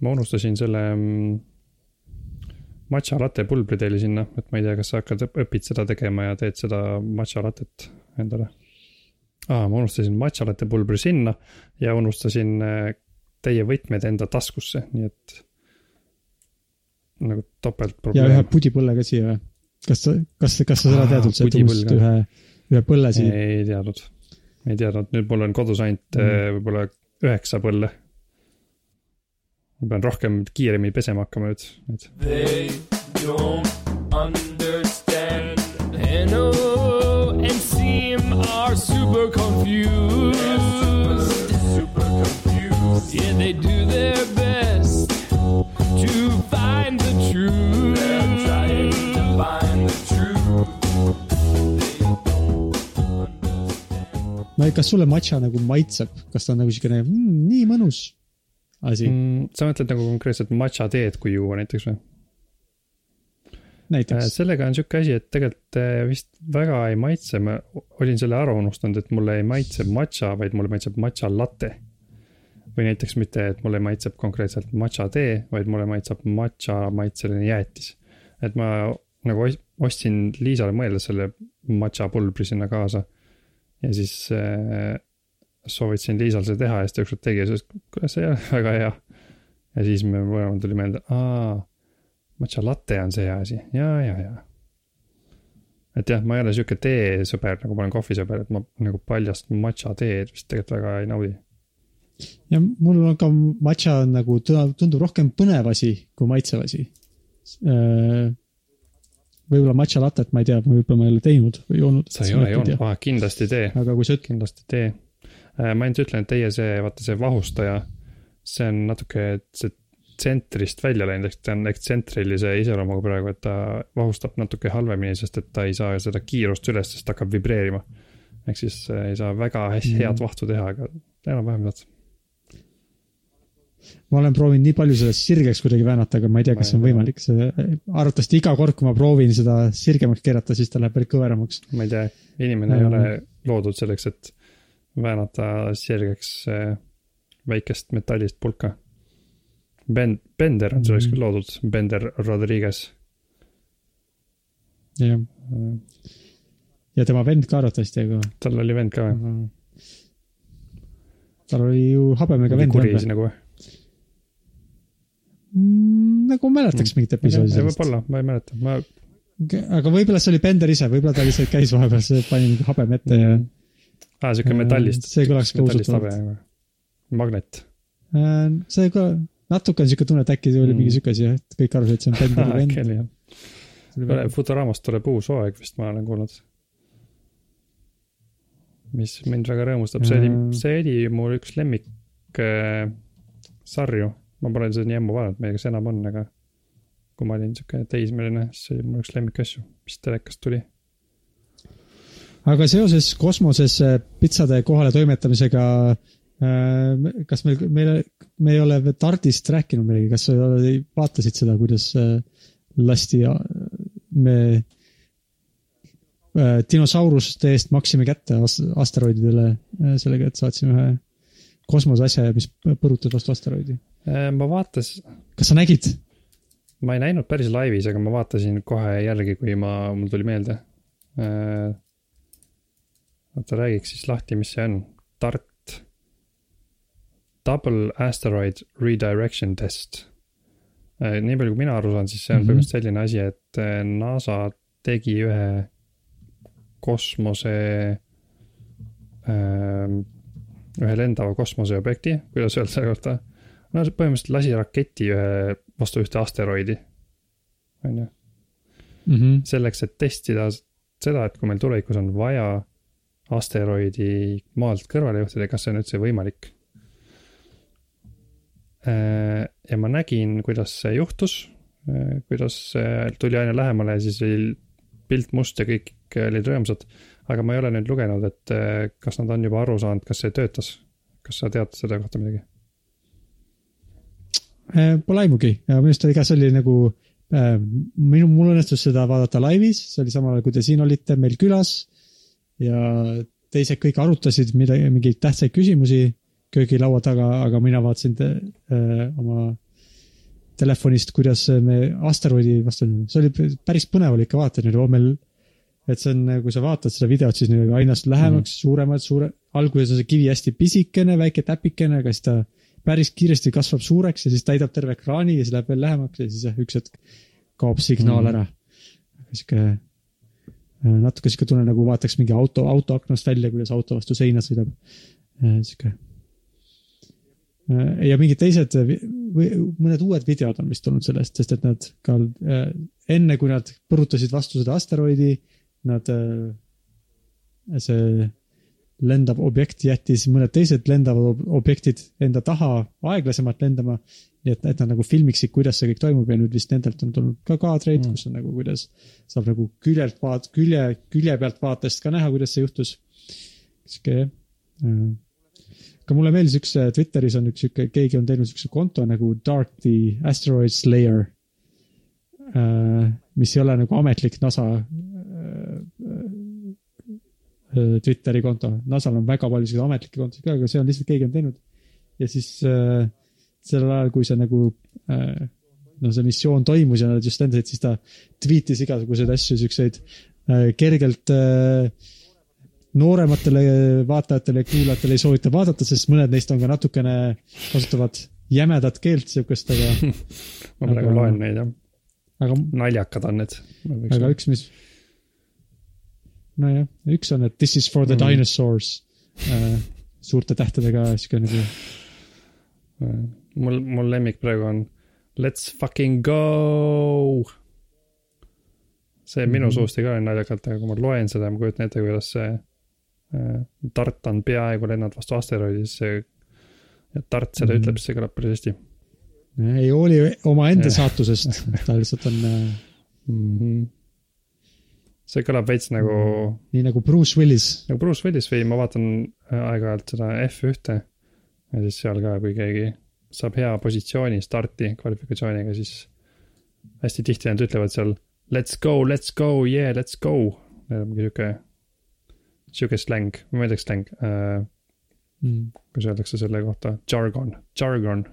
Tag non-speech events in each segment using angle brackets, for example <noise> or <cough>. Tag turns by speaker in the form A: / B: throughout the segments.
A: ma unustasin selle mm, matša latte pulbriteeli sinna, et ma ei tea, kas sa hakkad, õpid seda tegema ja teed seda matša lattet endale. aa, ma unustasin matša latte pulbri sinna ja unustasin äh, teie võtmed enda taskusse, nii et. nagu topeltprobleem.
B: ja ühe pudipõlle ka siia või? kas sa, kas, kas sa seda tead üldse, et unustasid ühe, ühe põlle siia?
A: ei teadnud, ei teadnud, nüüd mul on kodus ainult mm. võib-olla üheksa põlle ma pean rohkem kiiremini pesema hakkama nüüd, nüüd. They don't understand NO and seem are super confused. Super confused. Yeah, they do their best to find the truth. They're trying to find the truth.
B: no kas sulle matša nagu maitseb, kas ta on nagu siukene mm, nii mõnus? Asi
A: mm,. sa mõtled nagu konkreetselt matša teed, kui juua näiteks või?
B: näiteks.
A: Äh, sellega on sihuke asi, et tegelikult äh, vist väga ei maitse, ma olin selle ära unustanud, et mulle ei maitse matša, vaid mulle maitseb matša latte. või näiteks mitte, et mulle maitseb konkreetselt matša tee, vaid mulle maitseb matša maitseline jäätis. et ma nagu ostsin Liisale mõeldes selle matša pulbri sinna kaasa. ja siis äh, soovitasin Liisal seda teha ja siis ta ükskord tegi ja siis, kuule, see ei ole <laughs> väga hea. ja siis me mõlemad tuli meelde, aa, matcha latte on see asi ja, ja, ja. et jah, ma ei ole sihuke teesõber, nagu ma olen kohvisõber, et ma nagu paljast matcha teed vist tegelikult väga ei naudi.
B: ja mul on ka matcha on nagu, tundub rohkem põnev asi kui maitsev asi. Äh, võib-olla matcha lattet, ma ei tea, võib-olla ma ei ole teinud või joonud.
A: sa ei ole joonud, kindlasti tee.
B: aga kui sa ütled.
A: kindlasti tee ma ainult ütlen, et teie see, vaata see vahustaja, see on natuke see tsentrist välja läinud, ehk ta on ektsentrilise iseloomuga praegu, et ta vahustab natuke halvemini, sest et ta ei saa seda kiirust üles, sest ta hakkab vibreerima. ehk siis äh, ei saa väga hästi mm. head vahtu teha, aga enam-vähem saad
B: ma olen proovinud nii palju seda sirgeks kuidagi väänata, aga ma ei tea, kas see on võimalik, see arvatavasti iga kord, kui ma proovin seda sirgemaks keerata, siis ta läheb veel kõveramaks.
A: ma ei tea, inimene mm. ei ole loodud selleks, et väänata sirgeks äh, väikest metallist pulka. Ben-, Bender on selleks küll mm. loodud, Bender Rodriguez.
B: jah. Äh. ja tema vend ka arvatavasti, aga.
A: tal oli vend ka või?
B: tal oli ju habemega vend.
A: kuri nagu või?
B: Mm, nagu mäletaks mingit episoodi
A: sellest. võib-olla, ma ei mäleta, ma.
B: aga võib-olla see oli Bender ise, võib-olla ta lihtsalt käis vahepeal, pani nagu habeme ette ja mm
A: aa, sihuke metallist.
B: see kõlaks ka usutavalt.
A: magnet.
B: Äh, see ka, natuke on sihuke tunne, et äkki oli mm. mingi sihuke asi, et kõik arvasid, et see on Benderi <laughs> vend.
A: äkki oli jah. Futuramast tuleb uus hooaeg vist, ma olen kuulnud. mis mind väga rõõmustab, see oli, äh. see oli mul üks lemmik äh, sarju. ma pole seda nii ammu vaadanud, ma ei tea, kas enam on, aga kui ma olin sihuke teismeline, siis see oli mul üks lemmikasju, mis telekast tuli
B: aga seoses kosmosesse pitsade kohale toimetamisega, äh, kas meil, meil, me ei ole Tardist rääkinud midagi, kas sa vaatasid seda, kuidas äh, lasti, me äh, dinosauruste eest maksime kätte asteroididele sellega, et saatsime ühe kosmoseasja, mis põrutas vastu asteroidi?
A: ma vaatas.
B: kas sa nägid?
A: ma ei näinud päris laivis, aga ma vaatasin kohe järgi, kui ma, mul tuli meelde oota, räägiks siis lahti, mis see on. TART. Double Asteroid Redirection Test. Äh, nii palju, kui mina aru saan, siis see on mm -hmm. põhimõtteliselt selline asi, et äh, NASA tegi ühe kosmose äh,, ühe lendava kosmoseobjekti, kuidas öelda selle kohta. no põhimõtteliselt lasi raketi ühe, vastu ühte asteroidi, on ju. Mhm. selleks, et testida seda, et kui meil tulevikus on vaja asteroidi maalt kõrvale juhtida, kas see on üldse võimalik. Äh, ja ma nägin, kuidas see juhtus, äh, kuidas tuli aina lähemale ja siis oli pilt must ja kõik olid rõõmsad. aga ma ei ole nüüd lugenud, et äh, kas nad on juba aru saanud, kas see töötas. kas sa tead selle kohta midagi?
B: Pole aimugi minu arust oli ka, see oli nagu minu, mul õnnestus seda vaadata laivis, see oli samal ajal, kui te siin olite meil külas ja teised kõik arutasid midagi, mingeid tähtsaid küsimusi köögilaua taga, aga mina vaatasin te, öö, oma telefonist, kuidas me asteroidi vastu, see oli päris põnev oli ikka vaadata niimoodi, oh meil et see on, kui sa vaatad seda videot, siis niimoodi ainast lähemaks mm, -hmm. suuremad, suure, alguses on see kivi hästi pisikene, väike täpikene, aga siis ta päris kiiresti kasvab suureks ja siis täidab terve ekraani ja siis läheb veel lähemaks ja siis jah, üks hetk kaob signaal
A: Mhm.
B: ära. sihuke, natuke sihuke tunne nagu vaataks mingi auto, auto aknast välja, kuidas auto vastu seina sõidab. sihuke. ja mingid teised või mõned uued videod on vist tulnud sellest, sest et nad ka äh, enne, kui nad põrutasid vastu seda asteroidi, nad, see lendav objekt jättis mõned teised lendavad ob- objektid enda taha aeglasemalt lendama. nii et, et nad nagu filmiksid, kuidas see kõik toimub ja nüüd vist nendelt on tulnud ka kaadreid
A: Mm.
B: kus on nagu, kuidas saab nagu küljelt vaat-, külje, külje pealt vaatest ka näha, kuidas see juhtus. sihuke jah. aga mulle meeldis üks, Twitteris on üks sihuke, keegi on teinud siukse konto nagu Dark the Asteroid Slayer. mis ei ole nagu ametlik NASA äh, Twitteri konto, NASA-l on väga palju selliseid ametlikke kontosid ka, aga see on lihtsalt keegi on teinud. ja siis äh, sellel ajal, kui see nagu äh, no see missioon toimus ja nad just lendasid, siis ta tweetis igasuguseid asju, siukseid äh, kergelt äh, noorematele vaatajatele ja kuulajatele ei soovita vaadata, sest mõned neist on ka natukene, kasutavad jämedat keelt siukest, aga, <laughs>
A: ma praegu
B: Aga-
A: loen neid jah,
B: aga
A: naljakad on need.
B: aga üks, mis. nojah, üks on, et this is for the
A: Mhm.
B: mm. dinosaurs äh,. suurte tähtedega sihuke nagu,
A: mul, mul lemmik praegu on let's fucking go. see minu mm
B: Mhm.
A: -hmm. suust ei kõla naljakalt, aga kui ma loen seda, ma kujutan ette, kuidas see äh, Tart on peaaegu lennanud vastu asteroidi, siis see, ja Tart seda mm
B: Mhm.
A: ütleb, siis see kõlab päris hästi
B: ei hooli omaenda saatusest, ta lihtsalt on äh,
A: mm. -hmm. See kõlab veits nagu mm,
B: nii nagu Bruce Willis.
A: nagu Bruce Willis või ma vaatan äh, aeg-ajalt seda F1-e ja siis seal ka, kui keegi saab hea positsiooni starti kvalifikatsiooniga, siis hästi tihti nad ütlevad seal let's go, let's go, yeah, let's go. Neil on mingi sihuke, sihuke släng, ma ei tea, släng äh,,
B: Mm.
A: kuidas öeldakse selle kohta, jargon, jargon,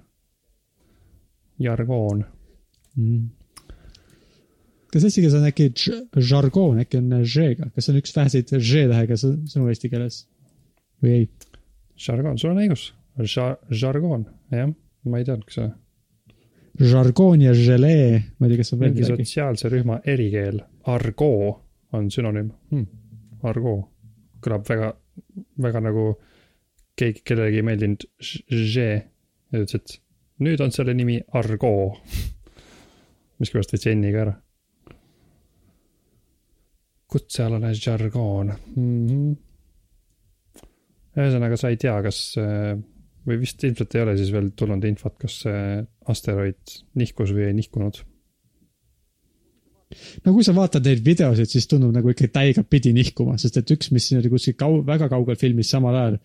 A: jargoon.
B: Mm. Kas eesti keeles on äkki žargoon, äkki on ž-ga, kas see on üks väheseid ž-tähega sõnu eesti keeles või ei?
A: Jargon, sul on õigus, žargoon, jah, ma ei teadnudki seda.
B: žargoon ja želee, ma ei tea, kas on veel midagi.
A: sotsiaalse rühma erikeel, argoo on sünonüüm hmm.. argoo kõlab väga, väga nagu keegi, kellelegi ei meeldinud ž ja ütles, et nüüd on selle nimi argoo. <laughs> miskipärast võttis N-i ka ära. Kutsealane žargoon mm. -hmm. ühesõnaga, sa ei tea, kas äh, või vist ilmselt ei ole siis veel tulnud infot, kas see asteroid nihkus või ei nihkunud
B: no kui sa vaatad neid videosid, siis tundub nagu ikka täiega pidi nihkuma, sest et üks, mis siin oli kuskil kau-, väga kaugel filmis samal ajal,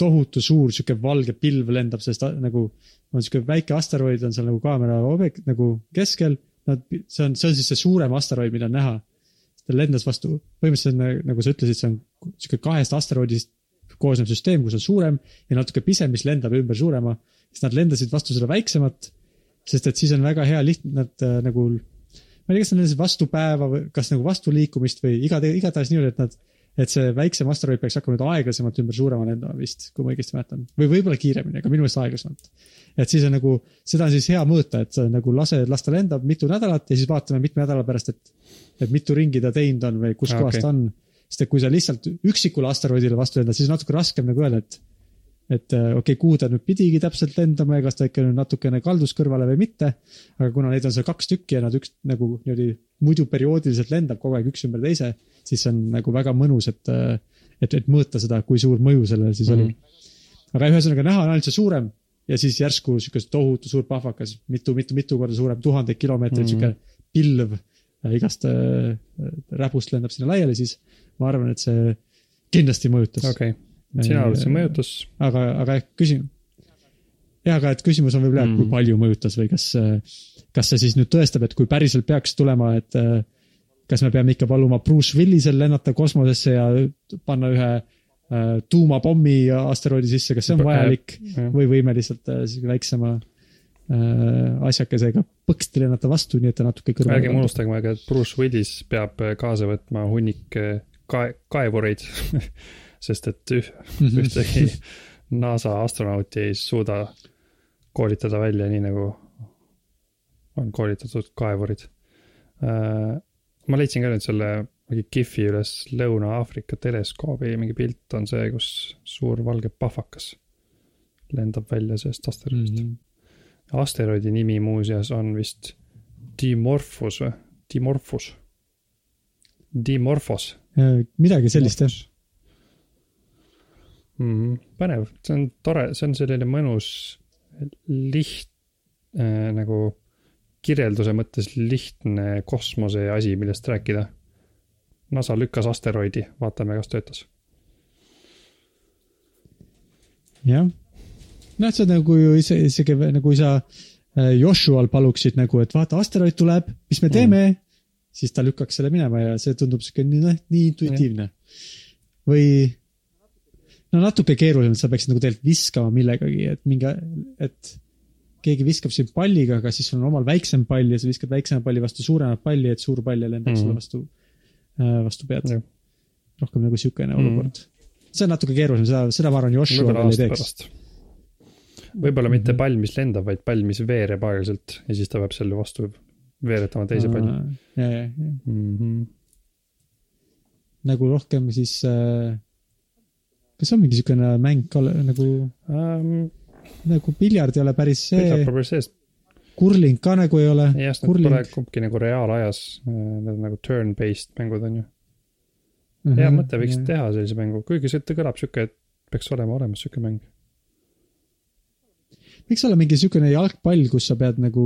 B: tohutu suur sihuke valge pilv lendab, ta, nagu on sihuke väike asteroid on seal nagu kaamera objekt nagu keskel. Nad, see on, see on siis see suurem asteroid, mida on näha. Ta lendas vastu, põhimõtteliselt nagu sa ütlesid, see on sihuke kahest asteroidist koosnev süsteem, kus on suurem ja natuke pisem, mis lendab ümber suurema. siis nad lendasid vastu seda väiksemat, sest et siis on väga hea lihtne, nad äh, nagu ma ei tea, kas nad lendasid vastu päeva või kas nagu vastu liikumist või iga, igatahes niimoodi, et nad, et see väiksem asteroid peaks hakkama nüüd aeglasemalt ümber suurema lendama vist, kui ma õigesti mäletan. või võib-olla kiiremini, aga minu meelest aeglasemalt. et siis on nagu, seda on siis hea mõõta, et sa nagu lase, las ta lendab mitu nädalat ja siis vaatame mitme nädala pärast, et, et mitu ringi ta teinud on või kus kohas
A: okei.
B: ta on. sest et kui sa lihtsalt üksikule asteroidile vastu lendad, siis on natuke raskem nagu öelda, et et äh, okei okay,, kuhu ta nüüd pidigi täpselt lendama ja kas ta ikka nüüd natukene kaldus kõrvale või mitte. aga kuna neid on seal kaks tükki ja nad üks nagu niimoodi muidu perioodiliselt lendab kogu aeg üks ümber teise, siis on nagu väga mõnus, et, et, et mõõta seda, kui suur mõju sellel siis mm -hmm.
A: Mhm.
B: oli. aga ühesõnaga näha on ainult see suurem ja siis järsku sihuke tohutu suur pahvakas, mitu, mitu, mitu korda suurem, tuhandeid kilomeetreid
A: Mhm.
B: mm -hmm. sihuke pilv äh, igast äh, räbust lendab sinna laiali, siis ma arvan, et see kindlasti mõjutas
A: okei okay., sina arvad, see mõjutas?
B: aga, aga jah, küsim-. jah, aga et küsimus on võib-olla mm., kui palju mõjutas või kas, kas see siis nüüd tõestab, et kui päriselt peaks tulema, et kas me peame ikka paluma Bruce Willisel lennata kosmosesse ja panna ühe äh, tuumapommi asteroidi sisse, kas see on vajalik või võime lihtsalt äh, väiksema äh, asjakesega põksti lennata vastu, nii et ta natuke kõrvale
A: ärgem. unustagem aga, et Bruce Willis peab kaasa võtma hunnik äh, kae-, kaevureid. <laughs> sest et üh, <laughs> ühtegi NASA astronauti ei suuda koolitada välja nii nagu on koolitatud kaevurid. ma leidsin ka nüüd selle mingi Gifi üles Lõuna-Aafrika teleskoobi mingi pilt on see, kus suur valge pahvakas lendab välja sellest asteroidist mm. -hmm. asteroidi nimi muuseas on vist Dimorphos või? Dimorphos. Dimorphos
B: Äh, midagi sellist jah.
A: mm,. põnev, see on tore, see on selline mõnus, liht- äh,, nagu kirjelduse mõttes lihtne kosmose asi, millest rääkida. NASA lükkas asteroidi, vaatame, kas töötas.
B: jah. noh, see on nagu ju ise, isegi nagu sa äh, Joshual paluksid nagu, et vaata, asteroid tuleb, mis me teeme mm.. siis ta lükkaks selle minema ja see tundub siuke nii, noh, nii intuitiivne. või no natuke keeruline, sa peaksid nagu tegelikult viskama millegagi, et mingi, et keegi viskab sind palliga, aga siis sul on omal väiksem pall ja sa viskad väiksema palli vastu suuremat palli, et suur pall ei lendaks
A: Mhm.
B: sulle vastu, vastu pead rohkem nagu siukene
A: Mhm.
B: olukord. see on natuke keerulisem, seda, seda ma arvan, Joshua veel ei teeks.
A: võib-olla mitte
B: Mhm.
A: pall, mis lendab, vaid pall, mis veereb aeglaselt ja siis ta peab selle vastu veeretama teise palli.
B: ja, ja, ja
A: Mm -hmm.
B: nagu rohkem siis äh,. Kas on mingi siukene mäng ka nagu,
A: Um,
B: nagu piljard ei ole päris see,
A: probleem sees,
B: kurling ka nagu ei ole.
A: jah, need
B: Kurling.
A: pole kumbki nagu reaalajas, need on nagu turn-based mängud on ju.
B: Mhm.
A: hea mõte, võiks teha sellise mängu, kuigi see kõlab sihuke, et peaks olema olemas sihuke mäng.
B: võiks olla mingi siukene jalgpall, kus sa pead nagu,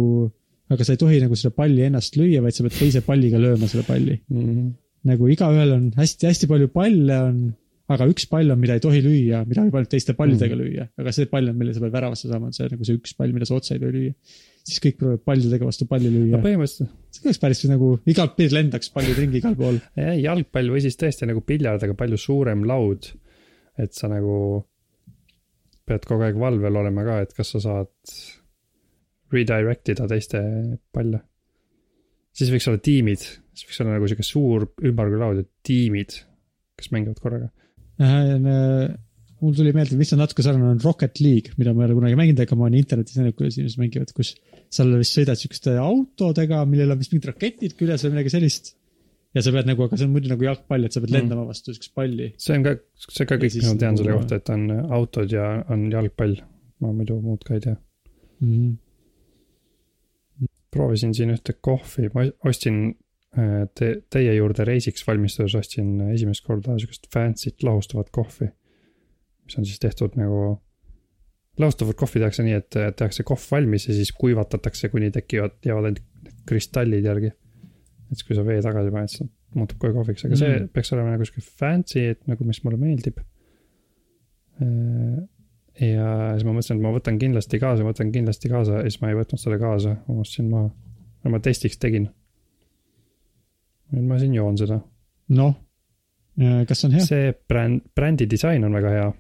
B: aga sa ei tohi nagu seda palli ennast lüüa, vaid sa pead teise palliga lööma selle palli.
A: Mm -hmm.
B: nagu igaühel on hästi-hästi palju palle on, aga üks pall on, mida ei tohi lüüa, mida võib ainult teiste pallidega
A: Mhm.
B: lüüa, aga see pall on, mille sa pead väravasse saama, on see nagu see üks pall, mida sa otse ei tohi lüüa. siis kõik proovivad pallidega vastu palli
A: no
B: lüüa.
A: põhimõtteliselt
B: see oleks päris nagu, igalt pidi lendaks pallid ringi igal pool. <laughs>
A: jah, jalgpall või siis tõesti nagu piljard, aga palju suurem laud. et sa nagu pead kogu aeg valvel olema ka, et kas sa saad redirect ida teiste palle. siis võiks olla tiimid, siis võiks olla nagu sihuke suur ümmargune laud ja tiimid, kes mängivad korraga.
B: Mul tuli meelde, mis on natuke sarnane, on Rocket League, mida ma ei ole kunagi mänginud, aga ma olen internetis näinud, kuidas inimesed mängivad, kus seal vist sõidad siukeste autodega, millel on vist mingid raketid küljes või midagi sellist. ja sa pead nagu, aga see on muidu nagu jalgpall, et sa pead
A: Mm.
B: lendama vastu siukest palli.
A: see on ka, see ka
B: Ja
A: kõik, mis ma tean
B: nagu-
A: selle kohta, et on autod ja on jalgpall. ma muidu muud ka ei tea.
B: Mm.
A: proovisin siin ühte kohvi, ma ostsin äh, te, teie juurde reisiks valmistudes ostsin esimest korda sihukest fancy't lahustavat kohvi. mis on siis tehtud nagu, lahustavat kohvi tehakse nii, et äh, tehakse kohv valmis ja siis kuivatatakse, kuni tekivad, jäävad ainult kristallid järgi. et siis, kui sa vee tagasi paned, siis muutub kohe kohviks, aga see
B: Mm.
A: peaks olema nagu sihuke fancy, et nagu, mis mulle meeldib. ja siis ma mõtlesin, et ma võtan kindlasti kaasa, võtan kindlasti kaasa ja siis ma ei võtnud selle kaasa, unustasin maha. ma testiks tegin. Nüüd ma siin joon seda.
B: noh, kas on hea?
A: see bränd, brändi disain on väga hea.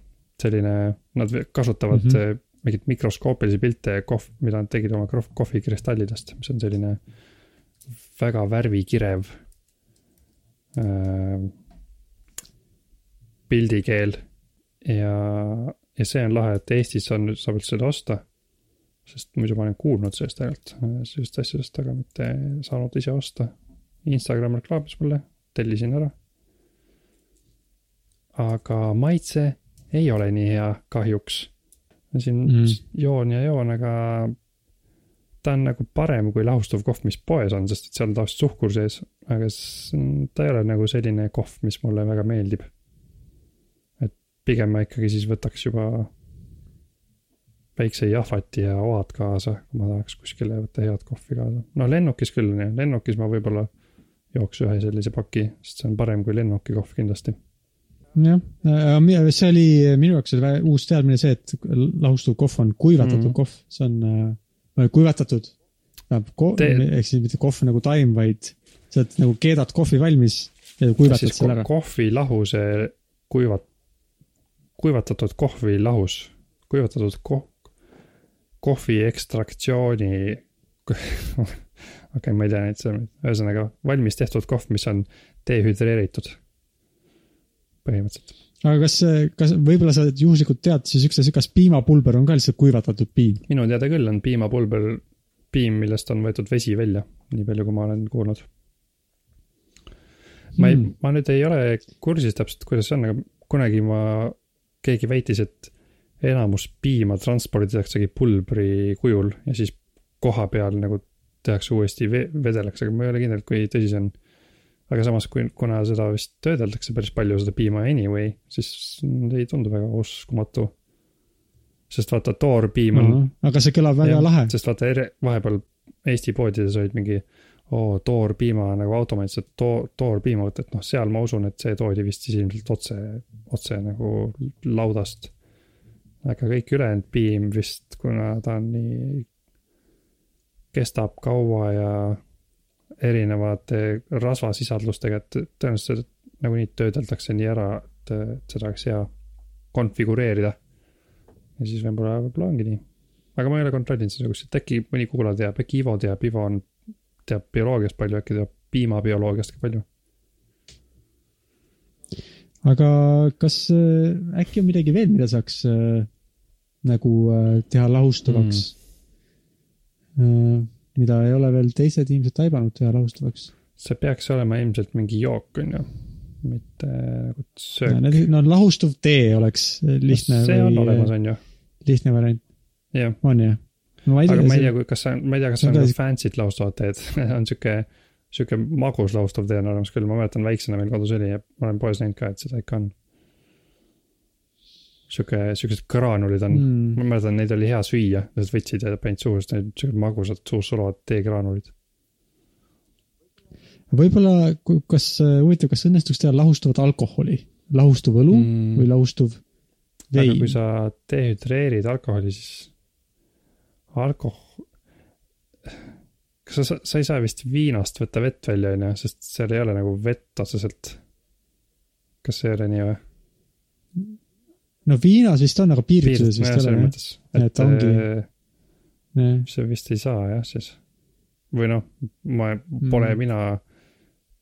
A: selline, nad kasutavad mm. -hmm. mingeid mikroskoopilisi pilte kohv, mida nad tegid oma kohvikristallidest, mis on selline väga värvikirev äh, pildikeel ja, ja see on lahe, et Eestis on, saab üldse seda osta. sest muidu ma olen kuulnud sellest ainult, sellistest asjadest, aga mitte saanud ise osta. Instagram reklaamis mulle, tellisin ära. aga maitse ei ole nii hea kahjuks. siin
B: Mm.
A: joon ja joon, aga ta on nagu parem kui lahustav kohv, mis poes on, sest et seal on tavaliselt suhkur sees, aga ta ei ole nagu selline kohv, mis mulle väga meeldib. et pigem ma ikkagi siis võtaks juba väikse jahvati ja oad kaasa, kui ma tahaks kuskile võtta head kohvi kaasa. no lennukis küll, lennukis ma võib-olla jooks ühe sellise paki, sest see on parem kui lennuki kohv kindlasti.
B: jah, see oli minu jaoks oli uus teadmine see, et lahustuv kohv on kuivatatud mm. -hmm. kohv, see on äh, kuivatatud.
A: Te-
B: ehk siis mitte kohv nagu taim, vaid sa oled nagu keedad kohvi valmis ja kuivatad
A: siis
B: selle ära.
A: kohvilahuse kuivat-, kuivatatud kohvilahus, kuivatatud koh-, kohvi ekstraktsiooni <laughs> okei okay,, ma ei tea neid sõnumeid, ühesõnaga valmis tehtud kohv, mis on dehüdreeritud. põhimõtteliselt.
B: aga kas, kas võib-olla sa juhuslikult tead siis üks asi, kas piimapulber on ka lihtsalt kuivatatud piim?
A: minu teada küll on piimapulber piim, millest on võetud vesi välja, nii palju, kui ma olen kuulnud. ma ei mm., ma nüüd ei ole kursis täpselt, kuidas see on, aga kunagi ma, keegi väitis, et enamus piima transporditaksegi pulbri kujul ja siis koha peal nagu tehakse uuesti vedelaks, aga ma ei ole kindel, kui tõsi see on. aga samas, kui, kuna seda vist töödeldakse päris palju, seda piima anyway, siis ei tundu väga uskumatu. sest vaata, toorpiim on. -huh.
B: aga see kõlab väga jah, lahe.
A: sest vaata, vahepeal Eesti poodides olid mingi oo, toorpiima nagu automaatselt to-, toorpiima võtta, et noh, seal ma usun, et see toodi vist siis ilmselt otse, otse nagu laudast. aga kõik ülejäänud piim vist, kuna ta on nii kestab kaua ja erinevate rasvasisaldustega, et tõenäoliselt nagunii töödeldakse nii ära, et, et seda oleks hea konfigureerida. ja siis võib-olla, võib-olla ongi nii. aga ma ei ole kontrollinud seda kuskilt, äkki mõni kuulaja teab, äkki Ivo teab, Ivo on, teab bioloogiast palju, äkki teab piimabioloogiast ka palju.
B: aga kas äh, äkki on midagi veel, mida saaks äh, nagu äh, teha lahustuvaks mm.? Äh, mida ei ole veel teised ilmselt taibanud teha lahustavaks.
A: see peaks olema ilmselt mingi jook, on ju, mitte nagu söök.
B: no lahustuv tee oleks lihtne.
A: see on olemas, on ju.
B: lihtne variant. on jah?
A: no, aga ma ei tea, kas see on, ma ei tea, kas see on nagu fancy't lahustavat teed <laughs> on sihuke, sihuke magus lahustav tee on olemas küll, ma mäletan väiksena meil kodus oli ja ma olen poes näinud ka, et seda ikka on sihuke, siuksed graanulid on mm., ma mäletan, neid oli hea süüa, lihtsalt võtsid ja panid suhu, sest need siuksed magusad suus sulavad teegraanulid.
B: võib-olla, kas, huvitav, kas õnnestuks teha lahustuvat alkoholi, lahustuv õlu mm. või lahustuv vein?
A: aga kui sa dehüdreerid alkoholi, siis alkohol, kas sa, sa ei saa vist viinast võtta vett välja, on ju, sest seal ei ole nagu vett otseselt. kas ei ole nii või?
B: No viinas vist on, aga piirituses vist
A: ei ole. et, et ongi äh,. see vist ei saa jah, siis. või noh, ma, pole mm. mina,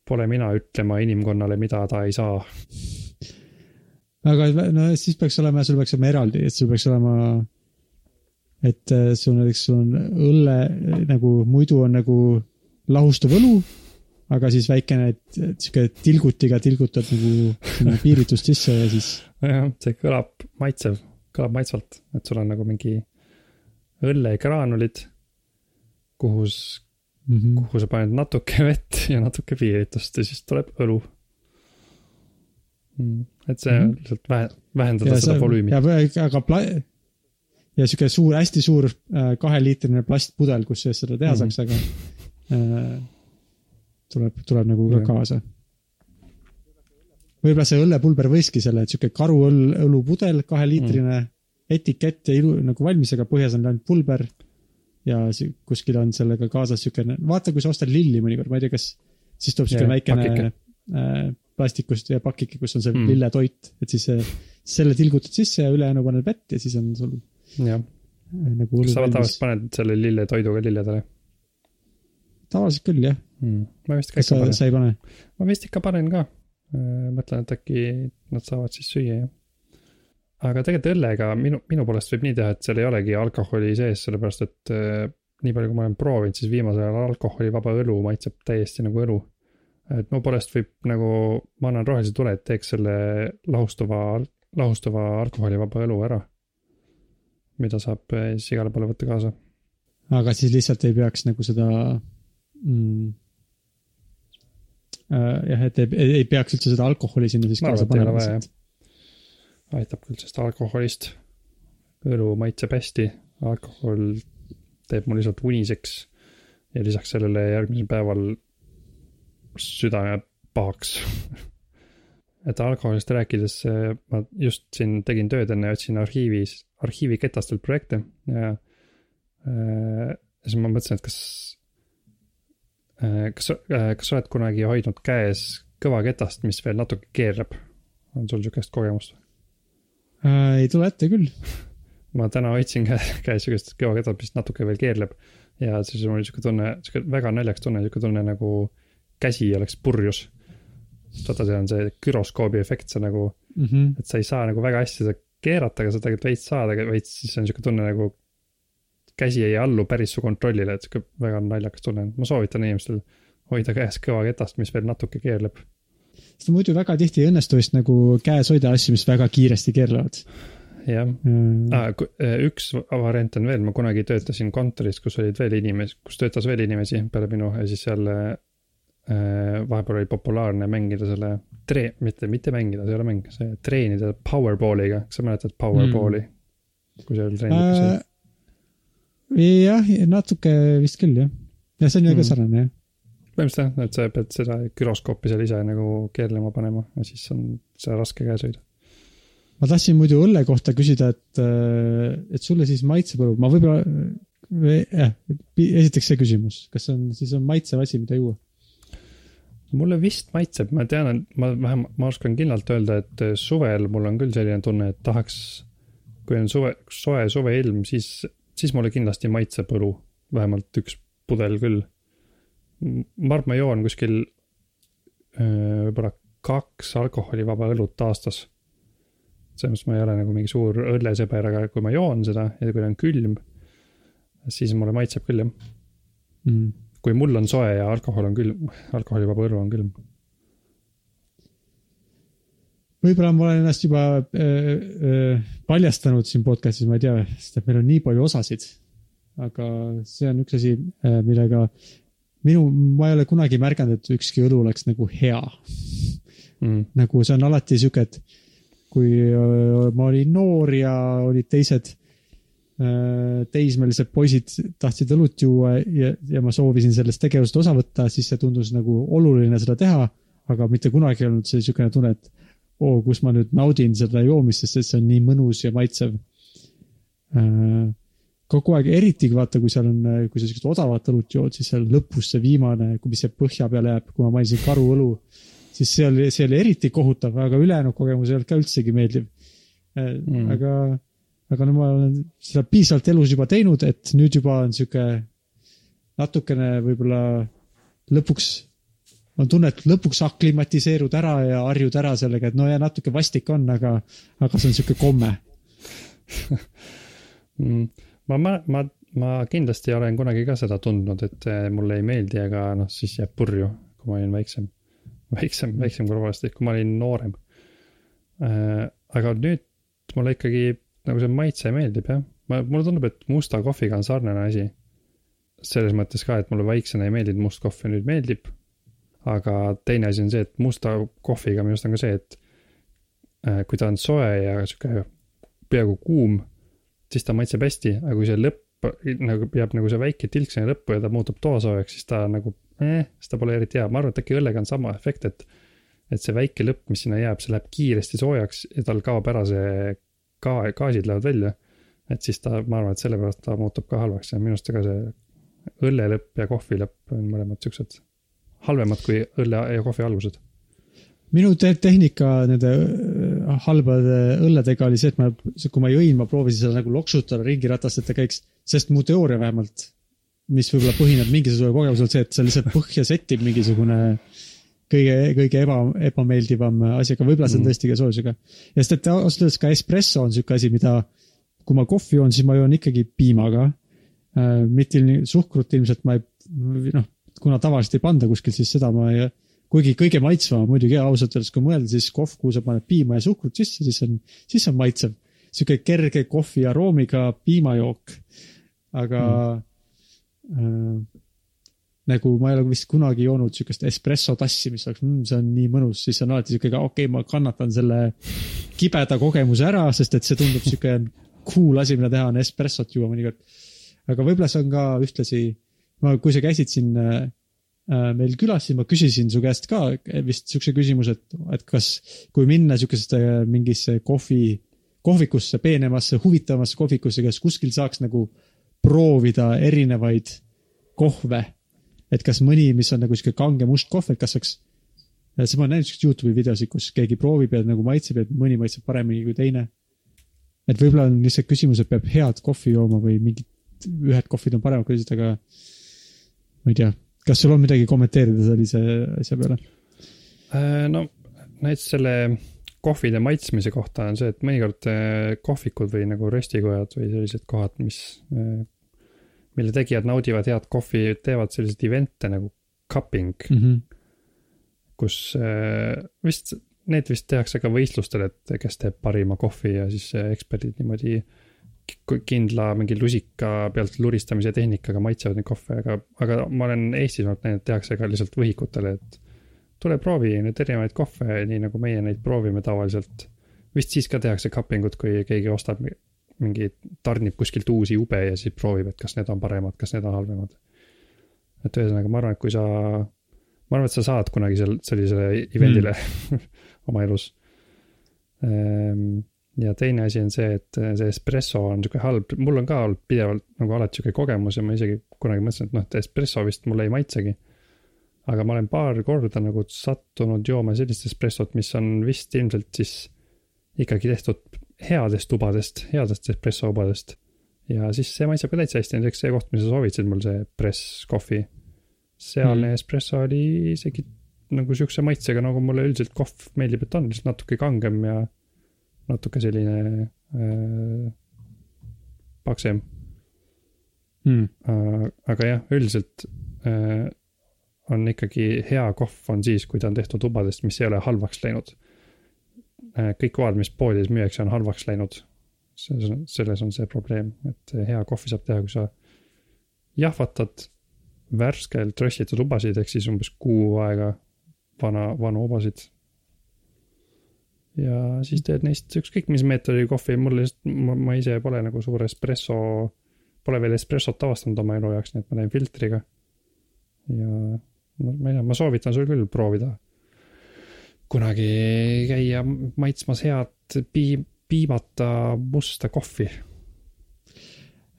A: pole mina ütlema inimkonnale, mida ta ei saa.
B: aga no siis peaks olema, sul peaks olema eraldi, et sul peaks olema, et äh, sul näiteks, sul on õlle nagu, muidu on nagu lahustuv õlu aga siis väikene, et sihuke tilgutiga tilgutad nagu piiritust sisse ja siis.
A: jah, see kõlab maitsev, kõlab maitsvalt, et sul on nagu mingi õllegraanulid, kuhu mm, -hmm. kuhu sa paned natuke vett ja natuke piiritust ja siis tuleb õlu mm,. et see mm -hmm. lihtsalt vähe, vähendada ja seda see, volüümi.
B: aga pla-, ja sihuke suur, hästi suur äh, kaheliitrine plastpudel, kus seda teha mm -hmm. saaks, aga äh, tuleb, tuleb nagu ka kaasa. võib-olla see õllepulber võiski selle, et sihuke karuõll, õlupudel, kaheliitrine mm. etikett ja ilu nagu valmis, aga põhjas on ainult pulber. ja kuskil on sellega kaasas siukene, vaata, kui sa ostad lilli mõnikord, ma ei tea, kas siis tuleb siuke väikene äh, plastikust ja pakike, kus on see mm. lilletoit, et siis äh, selle tilgutad sisse ja ülejäänu paned vett ja siis on sul.
A: jah äh,. nagu kas sa tavaliselt paned selle lilletoiduga lilledele?
B: Tavaliselt küll, jah
A: hmm.. ma vist ka ikka panen.
B: sa ei pane?
A: ma vist ikka panen ka. Äh, mõtlen, et äkki nad saavad siis süüa, jah. aga tegelikult õllega minu, minu poolest võib nii teha, et seal ei olegi alkoholi sees, sellepärast et äh, nii palju, kui ma olen proovinud, siis viimasel ajal alkoholivaba õlu maitseb täiesti nagu õlu. et mu poolest võib nagu, ma annan rohelise tule, et teeks selle lahustuva, lahustuva alkoholivaba õlu ära. mida saab äh, siis igale poole võtta kaasa.
B: aga siis lihtsalt ei peaks nagu seda mm, äh, jah, et ei, ei peaks üldse seda alkoholi sinna siis kaasa panema.
A: aitab küll, sest alkoholist õlu maitseb hästi, alkohol teeb mul lihtsalt uniseks ja lisaks sellele järgmisel päeval südame pahaks <laughs> et alkoholist rääkides, ma just siin tegin tööd enne otsin arhiivis, arhiiviketastelt projekte ja äh, siis ma mõtlesin, et kas Äh, kas, äh, kas oled kunagi hoidnud käes kõvaketast, mis veel natuke keerleb? on sul sihukest kogemust
B: äh,? ei tule ette küll <laughs>
A: ma täna hoidsin käe- käes siukest kõvaketast, mis natuke veel keerleb. ja siis mul oli siuke tunne, siuke väga naljakas tunne, siuke tunne nagu käsi oleks purjus. vaata, see on see güroskoobi efekt, see nagu,
B: mm. -hmm.
A: et sa ei saa nagu väga hästi seda keerata, aga sa tegelikult veits saad, aga veits siis on siuke tunne nagu. Käsi ei allu päris su kontrollile, et siuke väga naljakas tunne, ma soovitan inimestel hoida käes kõvaketast, mis veel natuke keerleb.
B: sest muidu väga tihti ei õnnestu vist nagu käes hoida asju, mis väga kiiresti keerlevad
A: jah
B: mm..
A: ah,. üks variant on veel, ma kunagi töötasin kontoris, kus olid veel inimesi, kus töötas veel inimesi peale minu ja siis seal äh, vahepeal oli populaarne mängida selle tre-, mitte, mitte mängida, see ei ole mäng, see treenida powerball'iga, kas sa mäletad powerball'i mm.? kui oli treenib
B: Äh, jah, natuke vist küll jah. ja see on ju
A: Mm.
B: ka sarnane jah.
A: põhimõtteliselt jah, et sa pead seda güroskoopi seal ise nagu keerlema panema ja siis on seda raske käes hoida.
B: ma tahtsin muidu õlle kohta küsida, et, et sulle siis maitsepõlu, ma võib-olla, jah, esiteks see küsimus, kas see on, siis on maitsev asi, mida juua?
A: mulle vist maitseb, ma tean, ma vähemalt, ma oskan kindlalt öelda, et suvel mul on küll selline tunne, et tahaks, kui on suve, soe suveilm, siis, siis mulle kindlasti maitseb õlu, vähemalt üks pudel küll. ma arvan, ma joon kuskil võib-olla kaks alkoholivaba õlut aastas. selles mõttes ma ei ole nagu mingi suur õllesõber, aga kui ma joon seda ja kui ta on külm, siis mulle maitseb küll jah.
B: Mm.
A: kui mul on soe ja alkohol on külm, alkoholivaba õlu on külm
B: võib-olla ma olen ennast juba äh, äh, paljastanud siin podcast'is, ma ei tea, sest et meil on nii palju osasid. aga see on üks asi, millega minu, ma ei ole kunagi märganud, et ükski õlu oleks nagu hea.
A: mm..
B: nagu see on alati sihuke, et kui öö, ma olin noor ja olid teised öö, teismelised poisid tahtsid õlut juua ja, ja ma soovisin sellest tegevusest osa võtta, siis see tundus nagu oluline seda teha, aga mitte kunagi ei olnud see niisugune tunne, et oo, kus ma nüüd naudin seda joomist, sest et see on nii mõnus ja maitsev. kogu aeg, eriti vaata, kui seal on, kui sa siukest odavat õlut jood, siis seal lõpus see viimane, mis see põhja peale jääb, kui ma mainisin karuõlu, siis see oli, see oli eriti kohutav, aga ülejäänud kogemus ei olnud ka üldsegi meeldiv mm.. aga, aga no ma olen seda piisavalt elus juba teinud, et nüüd juba on sihuke natukene võib-olla lõpuks on tunne, et lõpuks aklimatiseerud ära ja harjud ära sellega, et no ja natuke vastik on, aga, aga see on sihuke komme.
A: Mm. ma, ma, ma, ma kindlasti olen kunagi ka seda tundnud, et eh, mulle ei meeldi, aga noh, siis jääb purju, kui ma olin väiksem. väiksem, väiksem tavaliselt, kui ma olin noorem. aga nüüd mulle ikkagi nagu see maitse meeldib jah, ma, mulle tundub, et musta kohviga on sarnane asi. selles mõttes ka, et mulle väiksena ei meeldinud must kohv ja nüüd meeldib. Aga teine asi on see, et musta kohviga minu arust on ka see, et eh, kui ta on soe ja sihuke peaaegu kuum siis ta maitseb hästi, aga kui see lõpp nagu jääb nagu see väike tilk sinna lõppu ja ta muutub toasoojaks, siis ta nagu eh,, siis ta pole eriti hea, ma arvan, et äkki õllega on sama efekt, et et see väike lõpp, mis sinna jääb, see läheb kiiresti soojaks ja tal kaob ära see ka-, gaasid lähevad välja. et siis ta, ma arvan, et sellepärast ta muutub ka halvaks ja minu arust ka see õlle lõpp ja kohvi lõpp on mõlemad siuksed halvemad kui õlle ja kohvi algused.
B: minu te tehnika nende öö, halbade õlledega oli see, et ma, kui ma jõin, ma proovisin seda nagu loksutada ringiratast, et ta käiks, sest mu teooria vähemalt, mis võib-olla põhineb mingisugusel kogemusel, see, et see lihtsalt põhja sättib mingisugune kõige, kõige eba, ebameeldivam asi, aga võib-olla see on
A: Mm.
B: tõesti ka soojusega. ja sest, et ausalt öeldes ka espresso on sihuke asi, mida, kui ma kohvi joon, siis ma joon ikkagi piimaga. mitte ilm- suhkrut ilmselt ma ei, noh, kuna tavaliselt ei panda kuskil, siis seda ma ei, kuigi kõige maitsvam muidugi ausalt öeldes, kui mõelda, siis kohv, kuhu sa paned piima ja suhkrut sisse, siis on, siis on maitsev. sihuke kerge kohvi aroomiga piimajook. aga mm. äh, nagu ma ei ole vist kunagi joonud siukest espresso tassi, mis oleks mm,, see on nii mõnus, siis on alati siuke, okei okay,, ma kannatan selle kibeda kogemuse ära, sest et see tundub siuke <laughs> cool asi, mida teha, on espressot juua mõnikord. aga võib-olla see on ka ühtlasi, ma, kui sa käisid siin äh, äh, meil külas, siis ma küsisin su käest ka vist siukse küsimuse, et, et kas, kui minna siukesesse mingisse kohvi, kohvikusse, peenemasse, huvitavasse kohvikusse, kas kuskil saaks nagu proovida erinevaid kohve. et kas mõni, mis on nagu sihuke kange must kohv, et kas saaks, siis ma olen näinud siukseid Youtube'i videosid, kus keegi proovib ja nagu maitseb ja mõni maitseb paremini kui teine. et võib-olla on lihtsalt küsimus, et peab head kohvi jooma või mingid, ühed kohvid on paremad kui teised, aga ma ei tea, kas sul on midagi kommenteerida sellise asja peale?
A: Äh, no näiteks selle kohvide maitsmise kohta on see, et mõnikord äh, kohvikud või nagu röstikojad või sellised kohad, mis, äh, mille tegijad naudivad head kohvi, teevad selliseid event'e nagu cupping mm. -hmm. kus vist, need vist tehakse ka võistlustel, et kes teeb parima kohvi ja siis eksperdid niimoodi kindla mingi lusika pealt luristamise tehnikaga maitsevad neid kohve, aga, aga ma olen Eestis olnud näinud, tehakse ka lihtsalt võhikutele, et tule proovi nüüd erinevaid kohve, nii nagu meie neid proovime tavaliselt. vist siis ka tehakse cupping ut, kui keegi ostab mingi, tarnib kuskilt uusi ube ja siis proovib, et kas need on paremad, kas need on halvemad. et ühesõnaga, ma arvan, et kui sa, ma arvan, et sa saad kunagi seal sellisele event'ile mm. <laughs> oma elus ehm, ja teine asi on see, et äh, see espresso on sihuke halb, mul on ka olnud pidevalt nagu alati sihuke kogemus ja ma isegi kunagi mõtlesin, et noh, et espresso vist mulle ei maitsegi. aga ma olen paar korda nagu sattunud jooma sellist espressot, mis on vist ilmselt siis ikkagi tehtud headest tubadest, headest espresso ubadest. ja siis see maitseb ka täitsa hästi, näiteks see koht, mis sa soovitasid mul, see press coffee. sealne mm. espresso oli isegi nagu sihukese maitsega, nagu mulle üldiselt kohv meeldib, et on lihtsalt natuke kangem ja natuke selline äh, paksem
B: hmm..
A: Äh, aga jah, üldiselt äh, on ikkagi hea kohv on siis, kui ta on tehtud tubadest, mis ei ole halvaks läinud äh,. kõik kohad, mis poodides müüakse, on halvaks läinud. selles on see probleem, et hea kohvi saab teha, kui sa jahvatad värskelt röstitud ubasid, ehk siis umbes kuu aega vana, vanu ubasid ja siis teed neist ükskõik mis meetodi kohvi, mul lihtsalt, ma ise pole nagu suur espresso, pole veel espressot avastanud oma elu jaoks, nii et ma teen filtriga. ja ma ei tea, ma soovitan sul küll proovida. Kunagi käia maitsmas head pii-, piimata musta kohvi.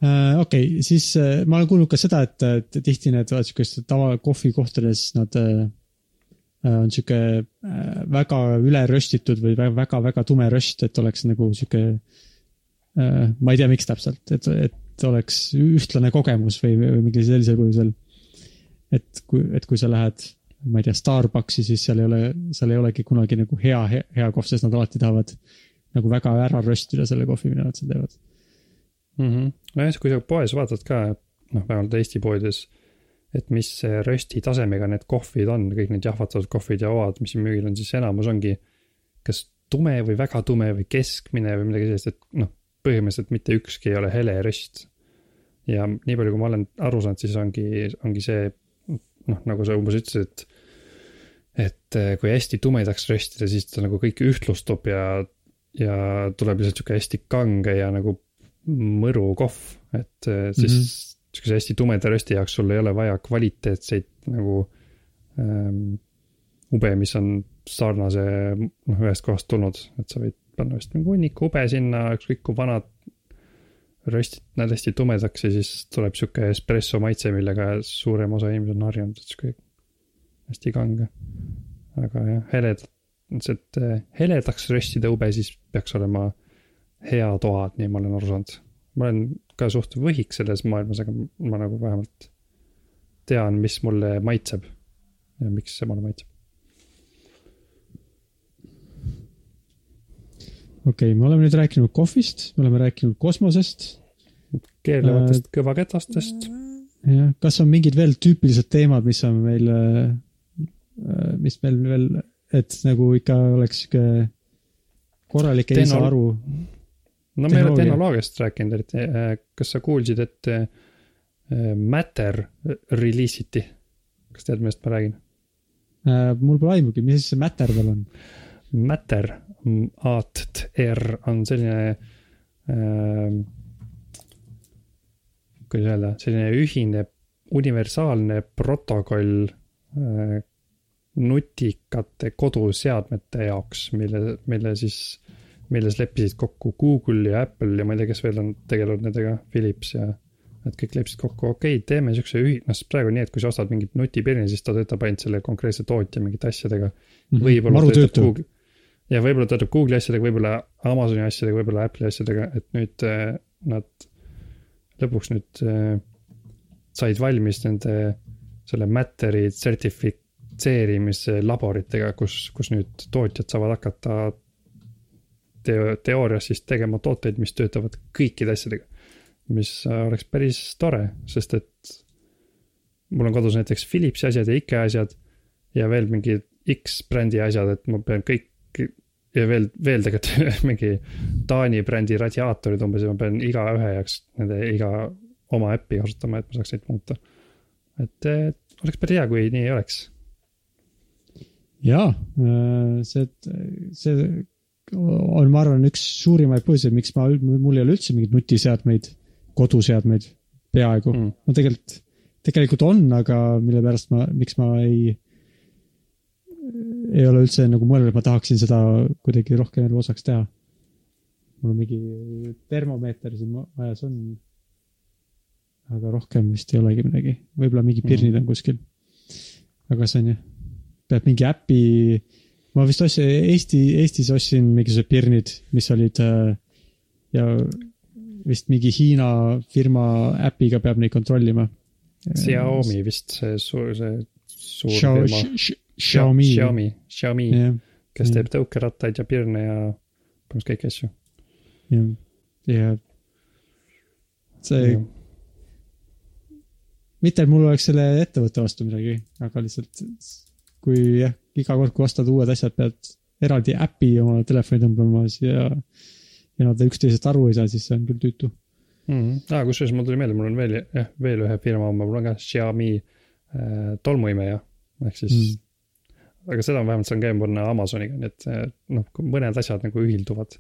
B: Uh, okei okay,, siis uh, ma olen kuulnud ka seda, et, tihti need siukestes tava kohvikohtades nad Äh, on sihuke äh, väga üle röstitud või väga-väga tume röst, et oleks nagu sihuke. Äh, ma ei tea, miks täpselt, et, et oleks ühtlane kogemus või, või mingil sellisel põhjusel. et kui, et kui sa lähed, ma ei tea, Starbucksi, siis seal ei ole, seal ei olegi kunagi nagu hea, hea, hea kohv, sest nad alati tahavad nagu väga ära röstida selle kohvi, mida nad seal teevad
A: mm. -hmm. nojah, kui sa poes vaatad ka, noh, vähemalt Eesti poodides et mis rösti tasemega need kohvid on, kõik need jahvatatud kohvid ja oad, mis müügil on, siis enamus ongi kas tume või väga tume või keskmine või midagi sellist, et noh, põhimõtteliselt mitte ükski ei ole hele röst. ja nii palju, kui ma olen aru saanud, siis ongi, ongi see noh, nagu sa umbes ütlesid, et et eh, kui hästi tumedaks röstida, siis ta nagu kõik ühtlustub ja, ja tuleb lihtsalt sihuke hästi kange ja nagu mõru kohv, et eh, siis mm -hmm sihukese hästi tumeda rösti jaoks sul ei ole vaja kvaliteetseid nagu ähm, ube, mis on sarnase, noh, ühest kohast tulnud, et sa võid panna vist mingi hunniku ube sinna, ükskõik kui vanad röstid näed hästi tumedaks ja siis tuleb sihuke espresso maitse, millega suurem osa inimesi on harjunud, et sihuke hästi kange. aga jah, heled, see, et eh, heledaks röstida ube, siis peaks olema hea toad, nii ma olen aru saanud. Ma olen ka suht võhik selles maailmas, aga ma nagu vähemalt tean, mis mulle maitseb ja miks see mulle maitseb.
B: okei okay,, me oleme nüüd rääkinud kohvist, me oleme rääkinud kosmosest.
A: keerlevatest äh, kõvaketastest.
B: jah, kas on mingid veel tüüpilised teemad, mis on meil äh,, mis meil veel, et nagu ikka oleks sihuke korralik ei saa aru
A: no me ei ole tehnoloogiast rääkinud eriti, äh, kas sa kuulsid, et äh, Matter release iti? kas tead, millest ma räägin
B: äh,? mul pole aimugi, mis asi see Matter veel on?
A: Matter, ATR on selline äh,, kuidas öelda, selline ühine universaalne protokoll äh, nutikate koduseadmete jaoks, mille, mille siis milles leppisid kokku Google ja Apple ja ma ei tea, kes veel on tegelenud nendega, Philips ja. et kõik leppisid kokku, okei okay,, teeme siukse ühi-, noh, praegu on nii, et kui sa ostad mingit nutipirni, siis ta töötab ainult selle konkreetse tootja mingite asjadega mm. -hmm. võib-olla töötab Google, ja võib-olla töötab Google'i asjadega, võib-olla Amazoni asjadega, võib-olla Apple'i asjadega, et nüüd äh, nad lõpuks nüüd äh, said valmis nende selle Matteri sertifitseerimise laboritega, kus, kus nüüd tootjad saavad hakata teo-, teoorias siis tegema tooteid, mis töötavad kõikide asjadega. mis oleks päris tore, sest et mul on kodus näiteks Philipsi asjad ja IKEA asjad ja veel mingid X brändi asjad, et ma pean kõik ja veel, veel tegelikult <laughs> mingi Taani brändi radiaatorid umbes ja ma pean igaühe jaoks nende iga oma äppi kasutama, et ma saaks neid muuta. et oleks päris hea, kui nii oleks.
B: jaa, äh, see, see on, ma arvan, üks suurimaid põhjuseid, miks ma, mul ei ole üldse mingeid nutiseadmeid, koduseadmeid peaaegu mm.. no tegelikult, tegelikult on, aga mille pärast ma, miks ma ei, ei ole üldse nagu mõelnud, et ma tahaksin seda kuidagi rohkem elu osaks teha. mul on mingi termomeeter siin majas on. aga rohkem vist ei olegi midagi, võib-olla mingi pirnid mm. on kuskil. aga see on jah, peab mingi äpi ma vist ostsin, Eesti, Eestis ostsin mingisugused pirnid, mis olid äh, ja vist mingi Hiina firma äpiga peab neid kontrollima.
A: Xiaomi vist see suur, see suur
B: Xiao,
A: firma.
B: Xiaomi.
A: Xiaomi, Xiaomi kes
B: jah.
A: teeb tõukerattaid ja pirne ja põhimõtteliselt kõiki asju.
B: jah, ja see, mitte et mul oleks selle ettevõtte vastu midagi, aga lihtsalt kui jah, iga kord, kui ostad uued asjad, pead eraldi äpi omale telefoni tõmbama ja, ja nad üksteisest aru ei saa, siis see on küll tüütu.
A: mm. -hmm. aa, kusjuures mul tuli meelde, mul on veel, jah, veel ühe firma oma, mul on ka Xiaomi äh, tolmuimeja, ehk siis mm.
B: Mm.
A: aga seda ma vähemalt saan käima panna Amazoniga, nii et äh, noh, mõned asjad nagu ühilduvad.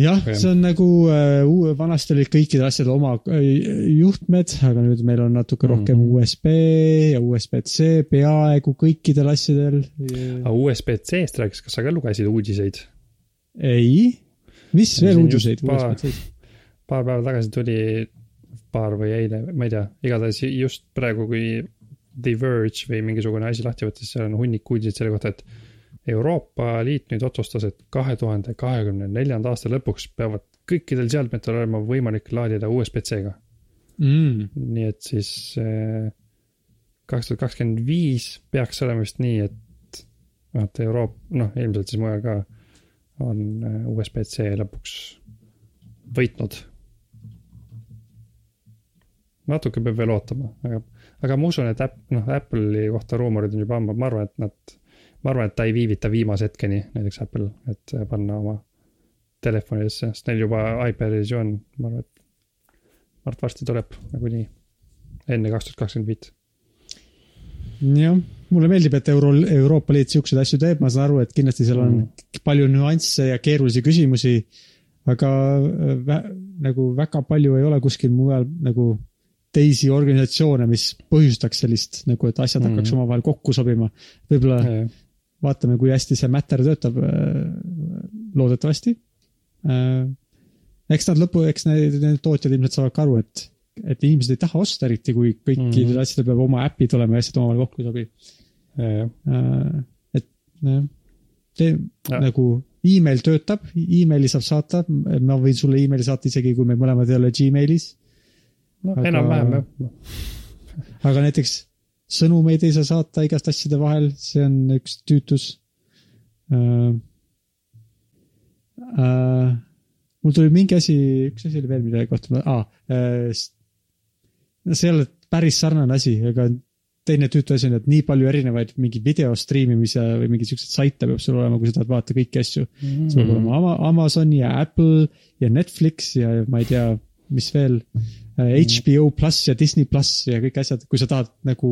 B: Jah see on nagu äh,, vanasti olid kõikidel asjadel oma äh, juhtmed, aga nüüd meil on natuke rohkem
A: Mhm.
B: USB ja USB-C peaaegu kõikidel asjadel.
A: aga USB-C-st rääkides, kas sa ka lugesid uudiseid?
B: ei, mis
A: Ja
B: veel uudiseid USB-C-st?
A: paar päeva tagasi tuli, paar või eile, ma ei tea, igatahes just praegu, kui The Verge või mingisugune asi lahti võttis, seal on hunnik uudiseid selle kohta, et Euroopa Liit nüüd otsustas, et kahe tuhande kahekümne neljanda aasta lõpuks peavad kõikidel seadmetel olema võimalik laadida USB-C-ga.
B: Mm.
A: nii et siis kaks tuhat kakskümmend viis peaks olema vist nii, et et Euroop-, noh, ilmselt siis mujal ka on äh, USB-C lõpuks võitnud. natuke peab veel ootama, aga, aga ma usun, et App-, noh, Apple'i kohta ruumorid on juba ammu, ma arvan, et nad, ma arvan, et ta ei viivita viimase hetkeni, näiteks Apple, et panna oma telefonidesse, sest neil juba iPadis ju on, ma arvan, et, ma arvan, et varsti tuleb nagunii, enne kaks tuhat kakskümmend viit.
B: jah, mulle meeldib, et Euro, Euroopa Liit siukseid asju teeb, ma saan aru, et kindlasti seal on
A: Mm.
B: palju nüansse ja keerulisi küsimusi. aga äh, vä, nagu väga palju ei ole kuskil mujal nagu teisi organisatsioone, mis põhjustaks sellist nagu, et asjad
A: Mhm.
B: hakkaks omavahel kokku sobima. võib-olla vaatame, kui hästi see Matter töötab. loodetavasti. eks nad lõpu, eks need, need tootjad ilmselt saavad ka aru, et, et inimesed ei taha osta eriti, kui kõikidel mm. -hmm. asjadel peab oma äpid olema ja asjad omavahel kokku ei sobi. et nojah, tee
A: Ja.
B: nagu email töötab, emaili saab saata, ma võin sulle emaili saata isegi, kui me mõlemad ei ole Gmailis.
A: no
B: Aga-
A: enam-vähem jah.
B: aga näiteks sõnumeid ei saa saata igast asjade vahel, see on üks tüütus äh,. Äh, mul tuli mingi asi, üks asi oli veel, mille kohta ma ah,, äh, see ei ole päris sarnane asi, aga teine tüütu asi on, et nii palju erinevaid mingi video striimimise või mingeid siukseid saite peab sul olema, kui sa tahad vaadata kõiki asju. sul peab olema Ama- Amazon ja Apple ja Netflix ja ma ei tea, mis veel. HBO pluss ja Disney pluss ja kõik asjad, kui sa tahad nagu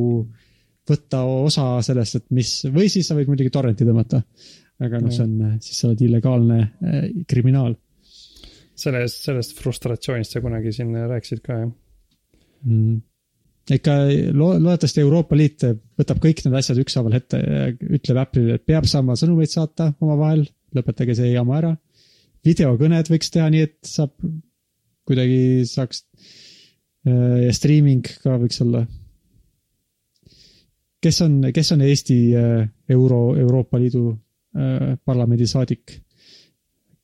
B: võtta osa sellest, et mis, või siis sa võid muidugi torrenti tõmmata. aga noh, see on, siis sa oled illegaalne äh, kriminaal
A: sellest, sellest frustratsioonist sa kunagi siin rääkisid ka jah.
B: mm.. ikka lo-, loodetavasti Euroopa Liit võtab kõik need asjad ükshaaval ette ja ütleb Apple'ile, et peab saama sõnumeid saata omavahel, lõpetage see jama ära. videokõned võiks teha nii, et saab, kuidagi saaks. Ja streaming ka võiks olla. kes on, kes on Eesti äh, euro, Euroopa Liidu äh, parlamendi saadik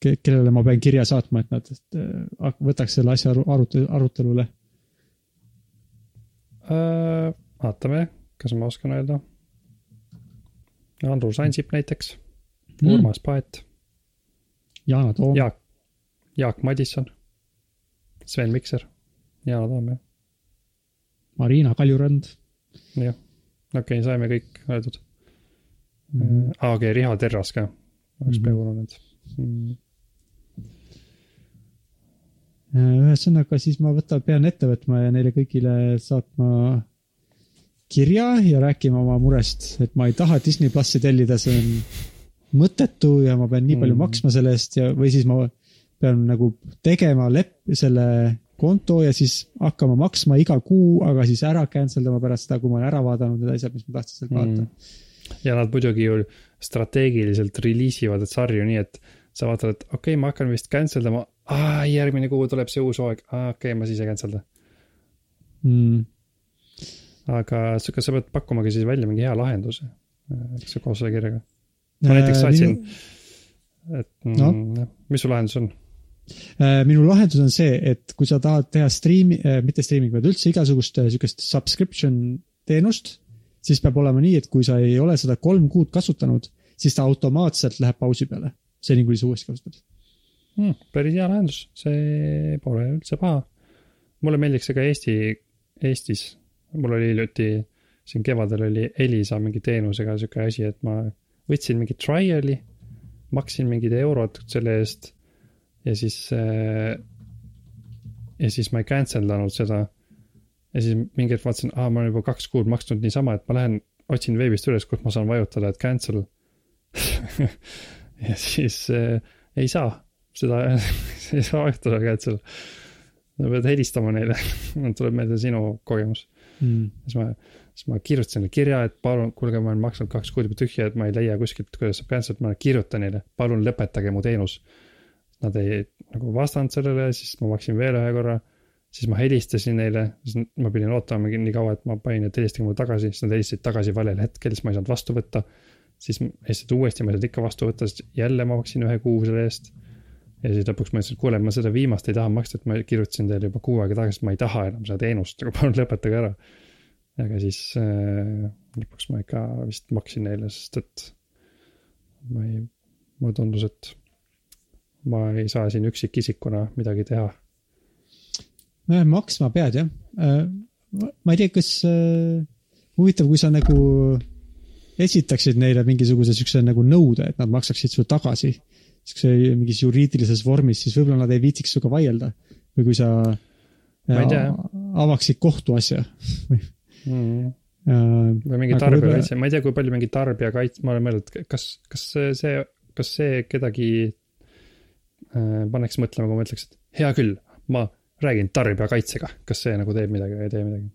B: ke,, kellele ma pean kirja saatma, et nad äh, võtaks selle asja arutelu, arutelule
A: äh,? vaatame, kas ma oskan öelda. Andrus Ansip näiteks mm., Urmas Paet.
B: Yana Toom.
A: Jaak, Jaak Madisson, Sven Mikser, Yana Toom jah.
B: Marina Kaljurand.
A: jah, okei okay,, saime kõik öeldud mm. -hmm. okei okay,, Riho Terras ka, oleks mm -hmm. peaaegu olnud mm..
B: ühesõnaga, siis ma võtan, pean ette võtma ja neile kõigile saatma kirja ja rääkima oma murest, et ma ei taha Disney plussi tellida, see on mõttetu ja ma pean nii palju mm. maksma selle eest ja, või siis ma pean nagu tegema lep-, selle konto ja siis hakkama maksma iga kuu, aga siis ära cancel dama pärast seda, kui ma olen ära vaadanud need asjad, mis ma tahtsin sealt vaadata
A: mm.. ja nad muidugi ju strateegiliselt release ivad sarju nii, et sa vaatad, et okei okay,, ma hakkan vist cancel dama, järgmine kuu tuleb see uus hooaeg, okei okay,, ma siis ei cancel da
B: mm
A: aga kas sa pead pakkumagi siis välja mingi hea lahenduse, eks koos selle kirjaga? ma näiteks äh, saatsin, et no. mm, mis su lahendus on?
B: Äh, minu lahendus on see, et kui sa tahad teha striimi, äh, mitte striiming, vaid üldse igasugust sihukest subscription teenust, siis peab olema nii, et kui sa ei ole seda kolm kuud kasutanud, siis ta automaatselt läheb pausi peale, seni kuni sa uuesti kasutad
A: hmm,. päris hea lahendus, see pole üldse paha. mulle meeldiks see ka Eesti, Eestis mul oli hiljuti, siin kevadel oli Elisa mingi teenusega sihuke asi, et ma võtsin mingi trial'i, maksin mingid eurod selle eest ja siis äh,. ja siis ma ei cancel danud seda. ja siis mingi hetk vaatasin, aa, ma olen juba kaks kuud maksnud niisama, et ma lähen otsin veebist üles, kus ma saan vajutada, et cancel <laughs> ja siis äh, ei saa, seda <laughs> ei saa vajutada cancel. sa pead helistama neile <laughs> tuleb meelde sinu kogemus
B: mm..
A: siis ma, siis ma kirjutasin kirja, et palun, kuulge, ma olen maksnud kaks kuud juba tühja, et ma ei leia kuskilt, kuidas saab cancel, ma kirjutan neile, palun lõpetage mu teenus. Nad ei nagu vastanud sellele, siis ma maksin veel ühe korra. siis ma helistasin neile, siis ma pidin ootama nii kaua, et ma panin, et helistage mulle tagasi, siis nad helistasid tagasi valel hetkel, siis ma ei saanud vastu võtta. siis helistasid uuesti, ma ei saanud ikka vastu võtta, siis jälle ma maksin ühe kuu selle eest ja siis lõpuks ma ütlesin, et kuule, ma seda viimast ei taha maksta, et ma kirjutasin teile juba kuu aega tagasi, et ma ei taha enam seda teenust, aga palun lõpetage ära. aga siis äh, lõpuks ma ikka vist maksin neile, sest et ma ei, mulle tundus, et ma ei saa siin üksikisikuna midagi teha.
B: nojah, maksma pead jah äh,. ma ei tea, kas äh, huvitav, kui sa nagu esitaksid neile mingisuguse siukse nagu nõude, et nad maksaksid sulle tagasi siukse mingis juriidilises vormis, siis võib-olla nad ei viitsiks sinuga vaielda. või kui sa ja, avaksid kohtuasja <laughs>
A: mm. või mingi tarbijakaitse, ma ei tea, kui palju mingi tarbijakaitse, ma olen mõelnud, kas, kas see, kas see kedagi äh, paneks mõtlema, kui ma ütleks, et hea küll, ma räägin tarbijakaitsega, kas see nagu teeb midagi või ei tee midagi?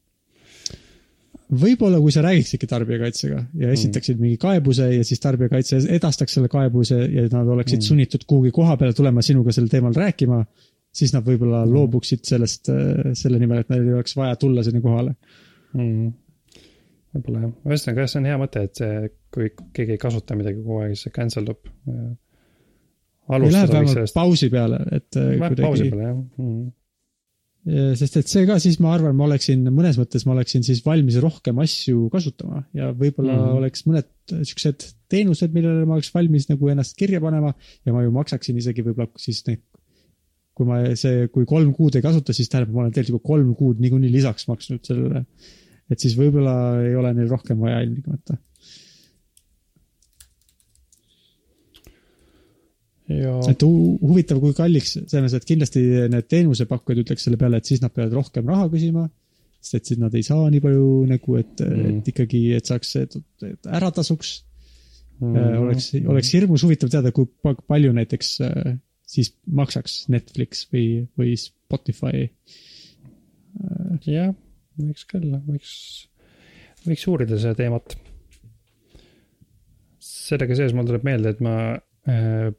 B: võib-olla, kui sa räägiksidki tarbijakaitsega ja mm. esitaksid mm. mingi kaebuse ja siis tarbijakaitse edastaks selle kaebuse ja nad oleksid mm. sunnitud kuhugi koha peale tulema sinuga sel teemal rääkima, siis nad võib-olla mm. loobuksid sellest, äh, selle nimel, et neil ei oleks vaja tulla sinna kohale
A: mm.. võib-olla jah, ühesõnaga jah, see on hea mõte, et see, kui keegi ei kasuta midagi kogu aeg, siis see cancel dub.
B: Või läheb vähemalt pausi peale, et.
A: Äh, läheb pausi peale jah mm
B: sest et see ka siis ma arvan, ma oleksin mõnes mõttes ma oleksin siis valmis rohkem asju kasutama ja võib-olla mm. oleks mõned siuksed teenused, millele ma oleks valmis nagu ennast kirja panema ja ma ju maksaksin isegi võib-olla siis neid. kui ma see, kui kolm kuud ei kasuta, siis tähendab, ma olen tegelikult kolm kuud niikuinii lisaks maksnud sellele. et siis võib-olla ei ole neil rohkem vaja ilmtingimata et huvitav, kui kalliks, selles mõttes, et kindlasti need teenusepakkujad ütleks selle peale, et siis nad peavad rohkem raha küsima. sest et siis nad ei saa nii palju nagu, et mm., et ikkagi, et saaks, et ära tasuks mm.. oleks, oleks hirmus huvitav teada, kui palju näiteks äh, siis maksaks Netflix või, või Spotify.
A: Äh, jah, võiks küll, võiks, võiks uurida seda teemat. sellega sees mul tuleb meelde, et ma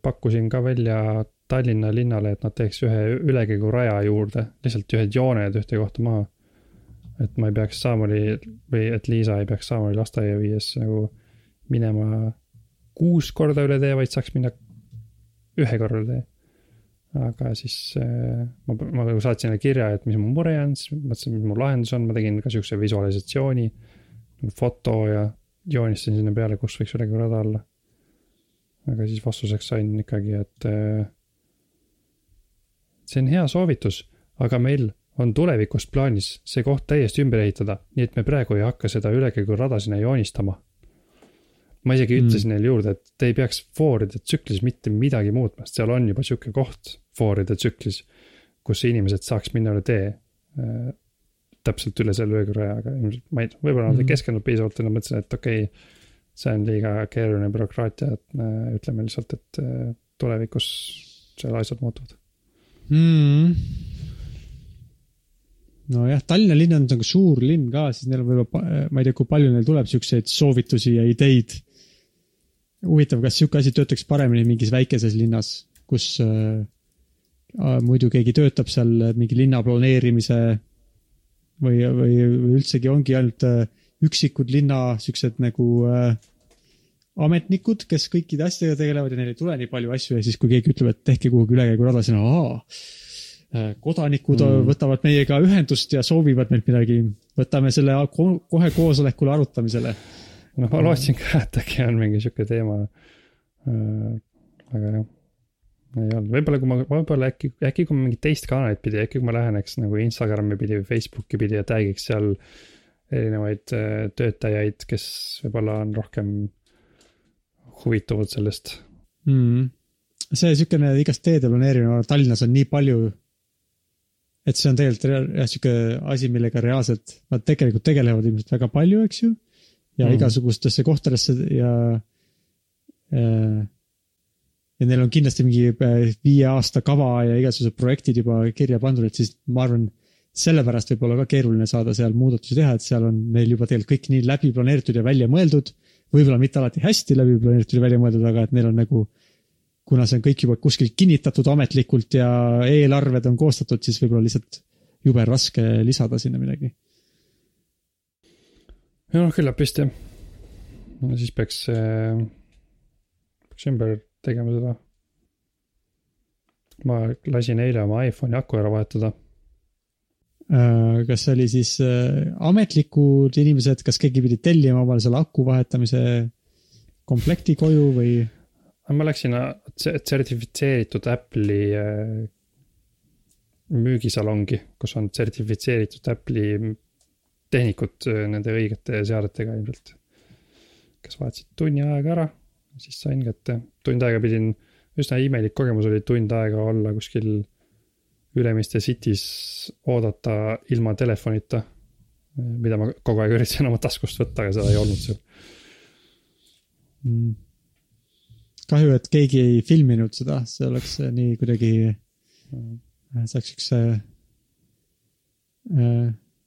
A: pakkusin ka välja Tallinna linnale, et nad teeks ühe ülekäiguraja juurde, lihtsalt ühed jooned ühte kohta maha. et ma ei peaks Saamoli või et Liisa ei peaks Saamoli lasteaia viies nagu minema kuus korda üle tee, vaid saaks minna ühe korra üle tee. aga siis äh, ma, ma nagu saatsin neile kirja, et mis mu mure on, siis mõtlesin, mis mu lahendus on, ma tegin ka siukse visualisatsiooni, foto ja joonistasin sinna peale, kus võiks ülekäigurada olla. Aga siis vastuseks sain ikkagi, et äh, see on hea soovitus, aga meil on tulevikus plaanis see koht täiesti ümber ehitada, nii et me praegu ei hakka seda ülekäigurada sinna joonistama ma isegi mm. ütlesin neile juurde, et te ei peaks fooride tsüklis mitte midagi muutma, sest seal on juba sihuke koht fooride tsüklis, kus inimesed saaks minna üle tee äh,. täpselt üle selle ööküraja, aga ilmselt ma ei, võib-olla nad mm. ei keskendunud piisavalt ja nad mõtlesid, et okei okay,. See on liiga keeruline bürokraatia, et äh, ütleme lihtsalt, et äh, tulevikus seal asjad muutuvad.
B: Mm nojah, Tallinna linn on nagu suur linn ka, siis neil on võib-olla, ma ei tea, kui palju neil tuleb siukseid soovitusi ja ideid. Huvitav, kas sihuke asi töötaks paremini mingis väikeses linnas, kus äh, muidu keegi töötab seal mingi linna planeerimise või, või, või üldsegi ongi ainult äh, üksikud linna siuksed nagu äh, ametnikud, kes kõikide asjadega tegelevad ja neil ei tule nii palju asju ja siis, kui keegi ütleb, et tehke kuhugi ülekäigurada, siis on aa, äh, kodanikud mm. võtavad meiega ühendust ja soovivad meilt midagi. võtame selle kohe koosolekule arutamisele
A: no ma lootsin ka, et äkki on mingi sihuke teema. Äh, aga jah, ei olnud, võib-olla kui ma, võib-olla äkki, äkki kui ma mingit teist kanalit pidi, äkki kui ma läheneks nagu Instagrami pidi või Facebooki pidi ja tag'iks seal erinevaid äh, töötajaid, kes võib-olla on rohkem huvituvad sellest
B: mm.. see sihukene igast teede planeerimine Tallinnas on nii palju. et see on tegelikult jah sihuke asi, millega reaalselt nad tegelikult tegelevad ilmselt väga palju, eks ju ja mm. igasugustesse kohtadesse ja äh, ja neil on kindlasti mingi äh, viie aasta kava ja igasugused projektid juba kirja pandud, et siis ma arvan, sellepärast võib olla ka keeruline saada seal muudatusi teha, et seal on neil juba tegelikult kõik nii läbi planeeritud ja välja mõeldud. võib-olla mitte alati hästi läbi planeeritud ja välja mõeldud, aga et neil on nagu, kuna see on kõik juba kuskil kinnitatud ametlikult ja eelarved on koostatud, siis võib-olla lihtsalt jube raske lisada sinna midagi
A: ja noh, küllap vist jah. no siis peaks, peaks ümber tegema seda. ma lasin eile oma iPhone'i aku ära vahetada.
B: Äh, kas see oli siis äh, ametlikud inimesed, kas keegi pidi tellima omale selle aku vahetamise komplekti koju või?
A: ma läksin sertifitseeritud Apple'i äh, müügisalongi, kus on sertifitseeritud Apple'i tehnikud äh, nende õigete seadetega ilmselt. kes vahetasid tunni aega ära, siis sain kätte, tund aega pidin, üsna imelik kogemus oli tund aega olla kuskil Ülemiste City's oodata ilma telefonita. mida ma kogu aeg üritasin oma taskust võtta, aga seda ei olnud seal
B: mm.. kahju, et keegi ei filminud seda, see oleks nii kuidagi see oleks üks äh,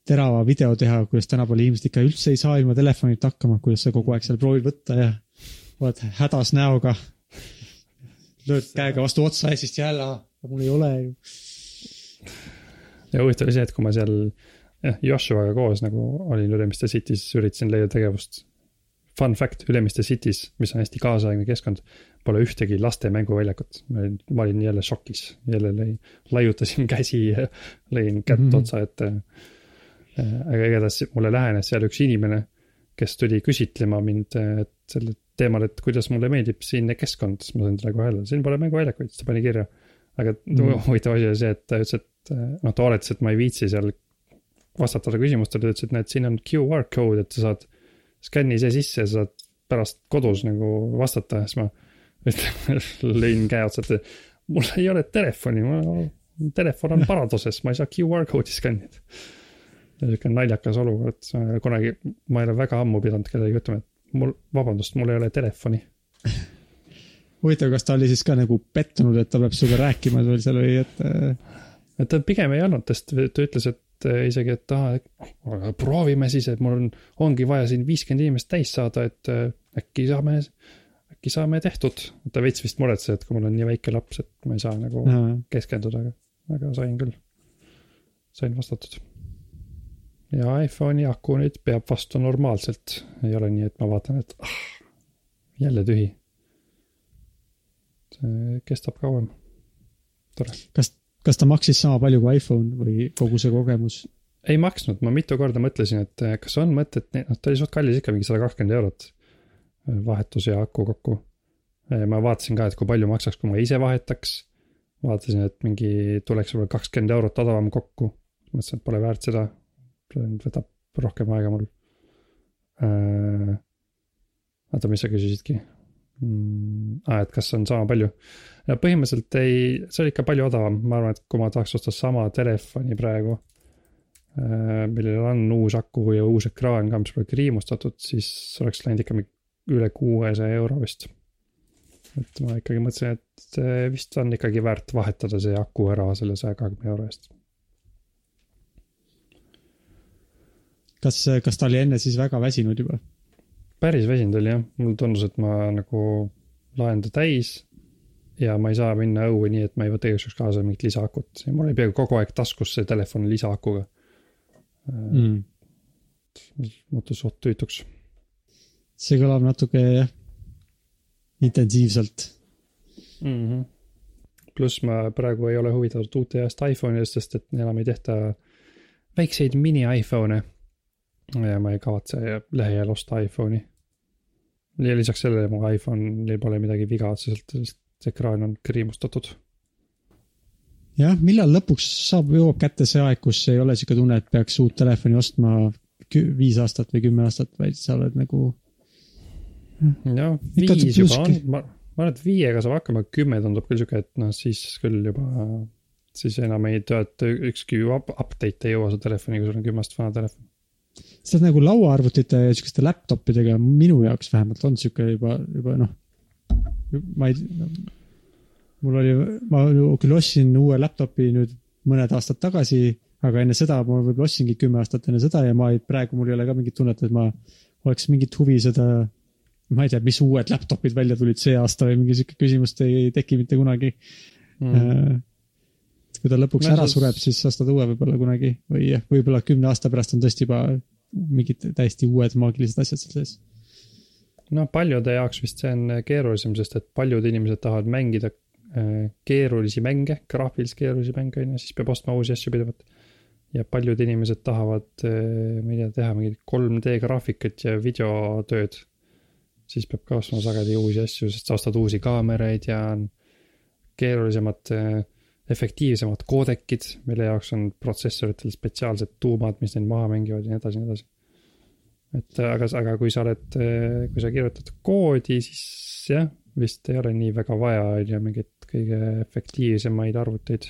B: terava video teha, kuidas tänapäeval inimesed ikka üldse ei saa ilma telefonita hakkama, kuidas sa kogu aeg seal proovid võtta ja oled hädas näoga. lööd käega vastu otsa ja siis jälle, mul ei ole ju.
A: Ja huvitav oli see, et kui ma seal jah, Joshuaga koos nagu olin Ülemiste City's, üritasin leida tegevust. Fun fact, Ülemiste City's, mis on hästi kaasaegne keskkond, pole ühtegi laste mänguväljakut. ma olin, jälle šokis, jälle lõin, laiutasin <laughs> käsi ja lõin kätt mm -hmm. otsa ette Äh, aga igatahes mulle lähenes seal üks inimene, kes tuli küsitlema mind sellel teemal, et kuidas mulle meeldib siinne keskkond, siis ma sain talle kohe öelda, siin pole mänguväljakuid, siis ta pani kirja. aga mm. huvitav asi oli see, et ta ütles, et noh, ta oletas, et ma ei viitsi seal vastata talle küsimustele, ta ütles, et näed, siin on QR code, et sa saad skänni see sisse ja sa saad pärast kodus nagu vastata. Siis ma <laughs> lõin käe otsa, et mul ei ole telefoni, telefon on paradoses, ma ei saa QR code'i skännida. Sihuke naljakas olukord, kunagi, ma ei ole väga ammu pidanud kellelegi ütlema, et mul, vabandust, mul ei ole telefoni.
B: Huvitav, kas ta oli siis ka nagu pettunud, et ta peab sinuga rääkima või seal oli, et?
A: Et ta pigem ei olnud, sest ta ütles, et äh, isegi, et aa, proovime siis, et mul on, ongi vaja siin viiskümmend inimest täis saada, et äh, äkki saame, äkki saame tehtud. ta veits vist muretses, et kui mul on nii väike laps, et ma ei saa nagu ja. keskenduda, aga, aga sain küll, sain vastatud ja iPhone'i aku nüüd peab vastu normaalselt, ei ole nii, et ma vaatan, et ah, jälle tühi. see kestab kauem, tore.
B: kas, kas ta maksis sama palju kui iPhone või kogu see kogemus?
A: ei maksnud, ma mitu korda mõtlesin, et eh, kas on mõtet, noh, ta oli suht kallis ikka, mingi sada kakskümmend eurot. eh, vahetus ja aku kokku. Eh, ma vaatasin ka, et kui palju maksaks, kui ma ise vahetaks. vaatasin, et mingi tuleks võib-olla kakskümmend eurot odavam kokku. mõtlesin, et pole väärt seda. võtab rohkem aega mul oota, mis sa küsisidki mm,? aa, et kas on sama palju? põhimõtteliselt ei, see oli ikka palju odavam, ma arvan, et kui ma tahaks osta sama telefoni praegu Äh, millel on uus aku ja uus ekraan ka, mis pole kriimustatud, siis oleks läinud ikka üle kuuesaja euro vist. et ma ikkagi mõtlesin, et vist on ikkagi väärt vahetada see aku ära selle saja kahekümne euro eest.
B: kas, kas ta oli enne siis väga väsinud juba?
A: Päris väsinud oli jah, mulle tundus, et ma nagu laen ta täis ja ma ei saa minna õue nii, et ma ei võta igaks juhuks kaasa mingit lisaakut mul oli peaaegu kogu aeg taskus see telefon lisaakuga mm.. muutus suht tüütuks.
B: see kõlab natuke jah, intensiivselt
A: mm. -hmm. pluss ma praegu ei ole huvitatud uute heast iPhone'idest, sest et enam ei tehta väikseid mini iPhone'e. ja ma ei kavatse lähiajal osta iPhone'i. Ja lisaks sellele mu iPhone'il pole midagi viga otseselt, sest ekraan on kriimustatud
B: jah, millal lõpuks saab, jõuab kätte see aeg, kus ei ole sihuke tunne, et peaks uut telefoni ostma viis aastat või kümme aastat, vaid sa oled nagu.
A: jah, viis juba on, ma, ma arvan, et viiega saab hakkama, kümme tundub küll sihuke, et noh, siis küll juba, siis enam ei tööta, ükski update ei jõua su telefoni, kui sul on kümme aastat vana telefon.
B: See on nagu lauaarvutite ja sihukeste laptop idega minu jaoks vähemalt on sihuke juba, juba noh, ma ei mul oli, ma küll ostsin uue laptop'i nüüd mõned aastad tagasi, aga enne seda ma võib-olla ostsingi kümme aastat enne seda ja ma ei, praegu mul ei ole ka mingit tunnet, et ma oleks mingit huvi seda, ma ei tea, mis uued laptop'id välja tulid see aasta või mingi sihuke küsimust ei teki mitte kunagi. Mm.. Kui ta lõpuks ära sureb, siis ostad uue võib-olla kunagi või võib-olla kümne aasta pärast on tõesti juba mingid täiesti uued maagilised asjad seal sees
A: no paljude jaoks vist see on keerulisem, sest et paljud inimesed tahavad mängida Äh, keerulisi mänge, graafiliselt keerulisi mänge on ju, siis peab ostma uusi asju pidevalt. ja paljud inimesed tahavad, äh, ma ei tea, teha mingit 3D graafikat ja videotööd. siis peab ka ostma sageli uusi asju, sest sa ostad uusi kaameraid ja on keerulisemad, äh, efektiivsemad koodekid, mille jaoks on protsessoritel spetsiaalsed tuumad, mis neid maha mängivad ja nii edasi, nii edasi. et aga, aga kui sa oled, kui sa kirjutad koodi, siis jah, vist ei ole nii väga vaja, on ju, mingit kõige efektiivsemaid arvuteid.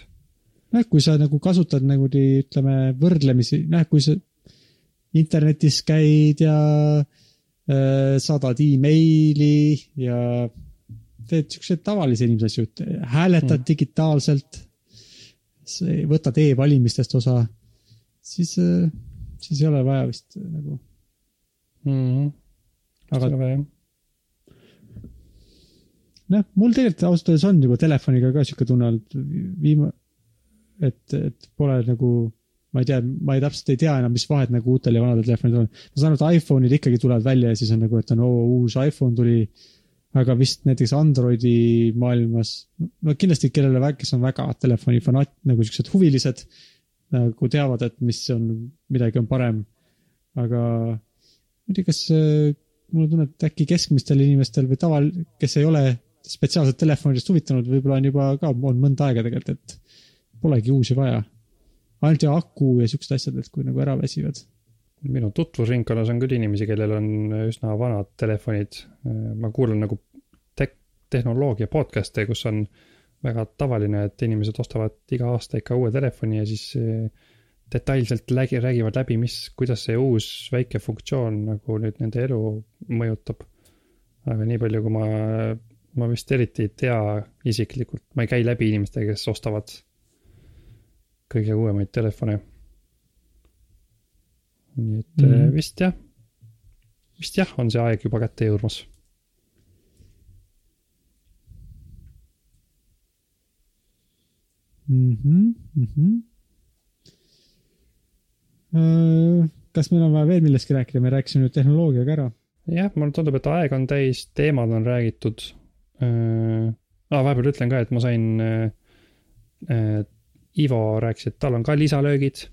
B: nojah, kui sa nagu kasutad nagu ütleme võrdlemisi, noh, kui sa internetis käid ja äh, saadad emaili ja teed siukseid tavalisi inimese asju, hääletad mm. digitaalselt, võtad e-valimistest osa, siis siis ei ole vaja vist nagu
A: mm. aga
B: noh, mul tegelikult ausalt öeldes on juba telefoniga ka sihuke tunne olnud viima-, et, et pole nagu, ma ei tea, ma ei täpselt ei tea enam, mis vahet nagu uutel ja vanadel telefonitel on. ma saan aru, et iPhone'id ikkagi tulevad välja ja siis on nagu, et on oo, uus iPhone tuli. Aga vist näiteks Androidi maailmas, no kindlasti kellele, kes on väga telefoni fanaat, nagu siuksed huvilised. nagu teavad, et mis on, midagi on parem. aga ma ei tea, kas mul on tunne, et äkki keskmistel inimestel või taval, kes ei ole spetsiaalselt telefonidest huvitanud, võib-olla on juba ka, on mõnda aega tegelikult, et polegi uusi vaja. ainult ja aku ja siuksed asjad, et kui nagu ära väsivad.
A: Minu tutvusringkonnas on küll inimesi, kellel on üsna vanad telefonid. ma kuulan nagu tek-, tehnoloogia podcast'e, kus on väga tavaline, et inimesed ostavad iga aasta ikka uue telefoni ja siis eh, detailselt lägi, räägivad läbi, mis, kuidas see uus väike funktsioon nagu nüüd nende elu mõjutab. aga nii palju, kui ma ma vist eriti ei tea isiklikult, ma ei käi läbi inimestega, kes ostavad kõige uuemaid telefone. Nii et mm -hmm. vist jah, vist jah, on see aeg juba kätte jõudmas.
B: -hmm, mm -hmm. kas meil on vaja veel millestki rääkida, me rääkisime nüüd tehnoloogiaga ära.
A: jah, mulle tundub, et aeg on täis, teemad on räägitud äh,. Ah, vahepeal ütlen ka, et ma sain äh,, äh, Ivo rääkis, et tal on ka lisalöögid.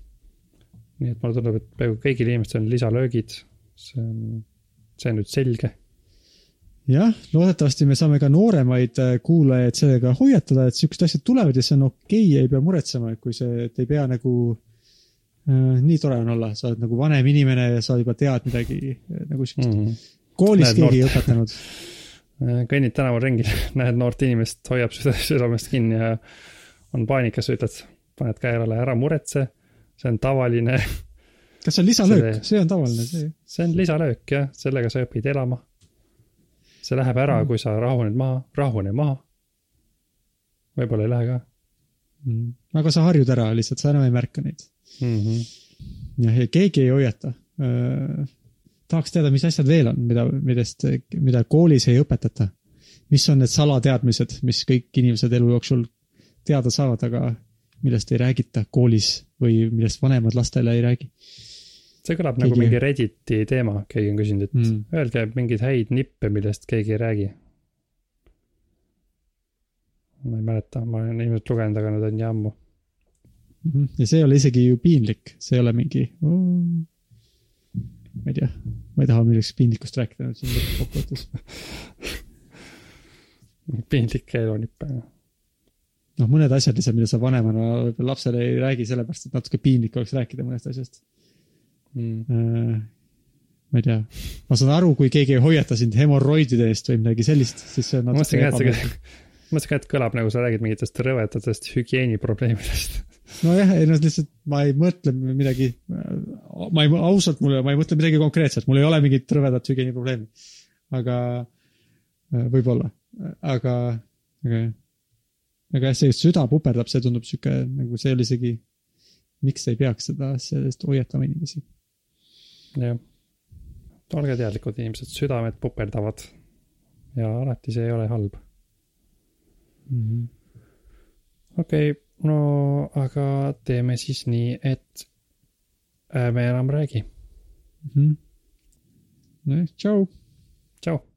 A: Nii et mulle tundub, et peaaegu kõigil inimestel on lisalöögid. see on, see on nüüd selge
B: jah, loodetavasti me saame ka nooremaid äh, kuulajaid sellega hoiatada, et siuksed asjad tulevad ja see on okei okay,, ei pea muretsema, et kui see, et ei pea nagu äh,. nii tore on olla, sa oled nagu vanem inimene ja sa juba tead midagi äh, nagu siukest mm. -hmm. koolis näed keegi ei õpetanud <laughs>
A: äh, kõnnid tänaval ringi, <laughs> näed noort inimest, hoiab südamest kinni ja on paanikas, ütled, paned käe peale, ära muretse, see on tavaline.
B: kas see on lisalöök, see on tavaline, see?
A: see on lisalöök jah, sellega sa õpid elama see läheb ära mm., kui sa rahuned maha, rahune maha. võib-olla ei lähe ka
B: mm.. aga sa harjud ära lihtsalt, sa enam ei märka neid mm. -hmm. jah, ja keegi ei hoiata äh,. tahaks teada, mis asjad veel on, mida, millest, mida koolis ei õpetata. mis on need salateadmised, mis kõik inimesed elu jooksul teada saavad, aga millest ei räägita koolis või millest vanemad lastele ei räägi
A: see kõlab keegi... nagu mingi Redditi teema, keegi on küsinud, et mm. öelge mingeid häid nippe, millest keegi ei räägi. ma ei mäleta, ma olen ilmselt lugenud, aga need on nii ammu.
B: Mhm. ja see ei ole isegi ju piinlik, see ei ole mingi oh,, ma ei tea, ma ei taha millestki piinlikust rääkida nüüd siin lõppkokkuvõttes <laughs>
A: piinlikke elunippe.
B: Noh, mõned asjad lihtsalt, mida sa vanemana võib-olla lapsele ei räägi, sellepärast et natuke piinlik oleks rääkida mõnest asjast mm.. ma ei tea, ma saan aru, kui keegi ei hoiata sind hemorroidide eest või midagi sellist, siis see on natuke
A: ebameeldiv. mõtlesin ka, et kõlab nagu sa räägid mingitest rõvedatest hügieeniprobleemidest.
B: nojah, ei no lihtsalt ma ei mõtle midagi, ma ei, ausalt mulle, ma ei mõtle midagi konkreetset, mul ei ole mingit rõvedat hügieeniprobleemi. aga äh, võib-olla, aga, aga, aga jah, see süda puperdab, see tundub sihuke nagu see oli isegi, miks ei peaks seda, sellest hoiatama inimesi
A: jah, olge teadlikud, inimesed, südamed puperdavad ja alati see ei ole halb mm -hmm.. okei okay,, no aga teeme siis nii, et ärme enam räägi
B: mm. -hmm. nojah, tšau.
A: tšau